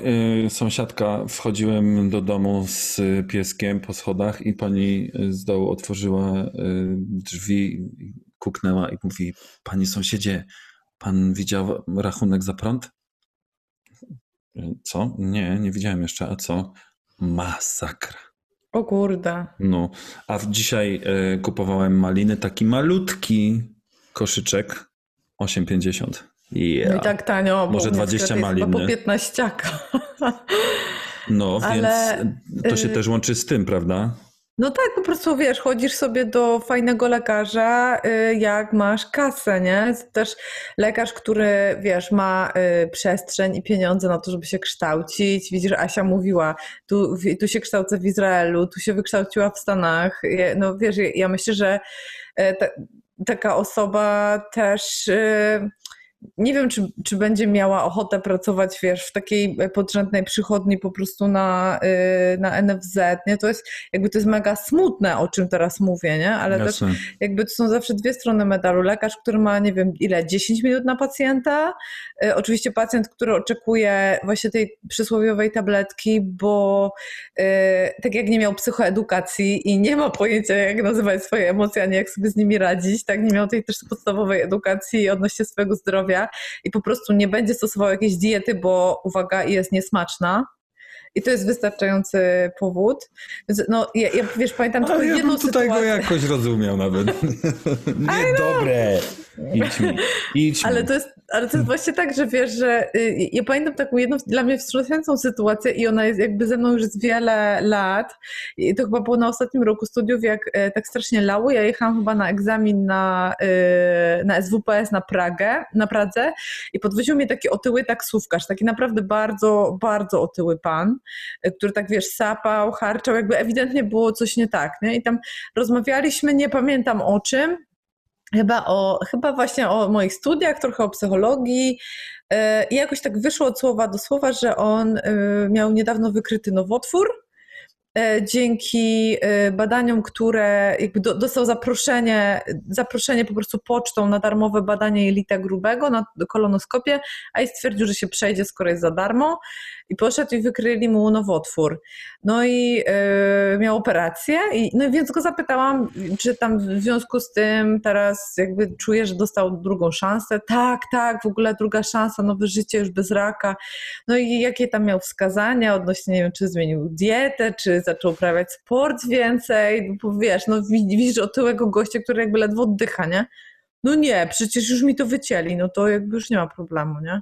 y, sąsiadka, wchodziłem do domu z pieskiem po schodach i pani z dołu otworzyła y, drzwi, kuknęła i mówi, panie sąsiedzie, Pan widział rachunek za prąd? Co? Nie, nie widziałem jeszcze. A co? Masakra. O kurde. No, a dzisiaj e, kupowałem maliny, taki malutki koszyczek, 8,50. No Yeah. i tak tanio. Może u mnie 20 sklep jest malin, po 15. No, Ale, więc to się y- też łączy z tym, prawda? No tak, po prostu wiesz, chodzisz sobie do fajnego lekarza, y, jak masz kasę, nie? Też lekarz, który, wiesz, ma y, przestrzeń i pieniądze na to, żeby się kształcić. Widzisz, Asia mówiła, tu, tu się kształcę w Izraelu, tu się wykształciła w Stanach. No wiesz, ja- myślę, że e, ta, taka osoba też... Nie wiem, czy, czy będzie miała ochotę pracować, wiesz, w takiej podrzędnej przychodni po prostu na, y, na NFZ, nie? To jest, jakby to jest mega smutne, o czym teraz mówię, nie? Ale też Jasne. jakby to są zawsze dwie strony medalu. Lekarz, który ma, nie wiem, ile, 10 minut na pacjenta. Y, Oczywiście pacjent, który oczekuje właśnie tej przysłowiowej tabletki, bo y, tak jak nie miał psychoedukacji i nie ma pojęcia, jak nazywać swoje emocje, ani jak sobie z nimi radzić, tak nie miał tej też podstawowej edukacji odnośnie swojego zdrowia i po prostu nie będzie stosował jakiejś diety, bo uwaga, jest niesmaczna. I to jest wystarczający powód. Więc no, ja, ja wiesz, pamiętam tylko Ale ja jedną bym tutaj go sytuację. jakoś rozumiał nawet. Niedobre. Idź mi, idź mi. Ale to, jest, ale to jest właśnie tak, że wiesz, że y, ja pamiętam taką jedną dla mnie wstrząsającą sytuację i ona jest jakby ze mną już z wiele lat. I to chyba było na ostatnim roku studiów, jak e, tak strasznie lało. Ja jechałam chyba na egzamin na, y, na SWPS na Pragę, na Pradze i podwoził mnie taki otyły taksówkarz, taki naprawdę bardzo, bardzo otyły pan, y, który tak wiesz, sapał, harczał, jakby ewidentnie było coś nie tak. Nie? I tam rozmawialiśmy, nie pamiętam o czym, Chyba, o, chyba właśnie o moich studiach, trochę o psychologii. E, I jakoś tak wyszło od słowa do słowa, że on e, miał niedawno wykryty nowotwór. E, Dzięki e, badaniom, które jakby do, dostał zaproszenie, zaproszenie po prostu pocztą na darmowe badanie jelita grubego na kolonoskopię, a i stwierdził, że się przejdzie, skoro jest za darmo. I poszedł i wykryli mu nowotwór. No i e, miał operację, i, no więc go zapytałam, czy tam w związku z tym teraz jakby czuje, że dostał drugą szansę. Tak, tak, w ogóle druga szansa, nowe życie już bez raka. No i jakie tam miał wskazania odnośnie, nie wiem, czy zmienił dietę, czy zaczął uprawiać sport więcej, bo wiesz, no wi- widzisz otyłego gościa, który jakby ledwo oddycha, nie? No nie, przecież już mi to wycięli, no to jakby już nie ma problemu, nie?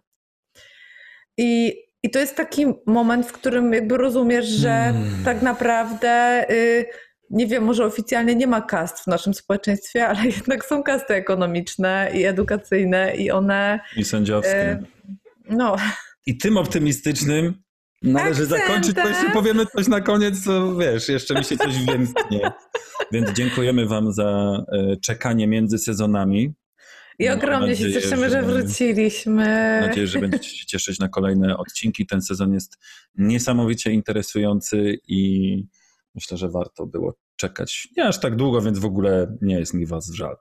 I, i to jest taki moment, w którym jakby rozumiesz, że Hmm. tak naprawdę, y, nie wiem, może oficjalnie nie ma kast w naszym społeczeństwie, ale jednak są kasty ekonomiczne i edukacyjne i one, I sędziowskie. y, no, I tym optymistycznym należy Akcentem. zakończyć, bo jeszcze powiemy coś na koniec, co wiesz, jeszcze mi się coś wymknie. Więc dziękujemy wam za e, czekanie między sezonami. i Mam ogromnie się nadzieję, cieszymy, że że- wróciliśmy. Mam nadzieję, że będziecie się cieszyć na kolejne odcinki. Ten sezon jest niesamowicie interesujący i myślę, że warto było czekać nie aż tak długo, więc w ogóle nie jest mi was żal.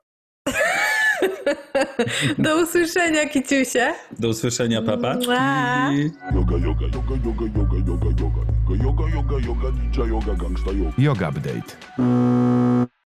Do usłyszenia, Kiciusie. Do usłyszenia. Yoga, yoga, yoga, yoga, yoga, yoga, yoga. Yoga, yoga, yoga, yoga, ninja yoga, gangsta yoga. Yoga Update.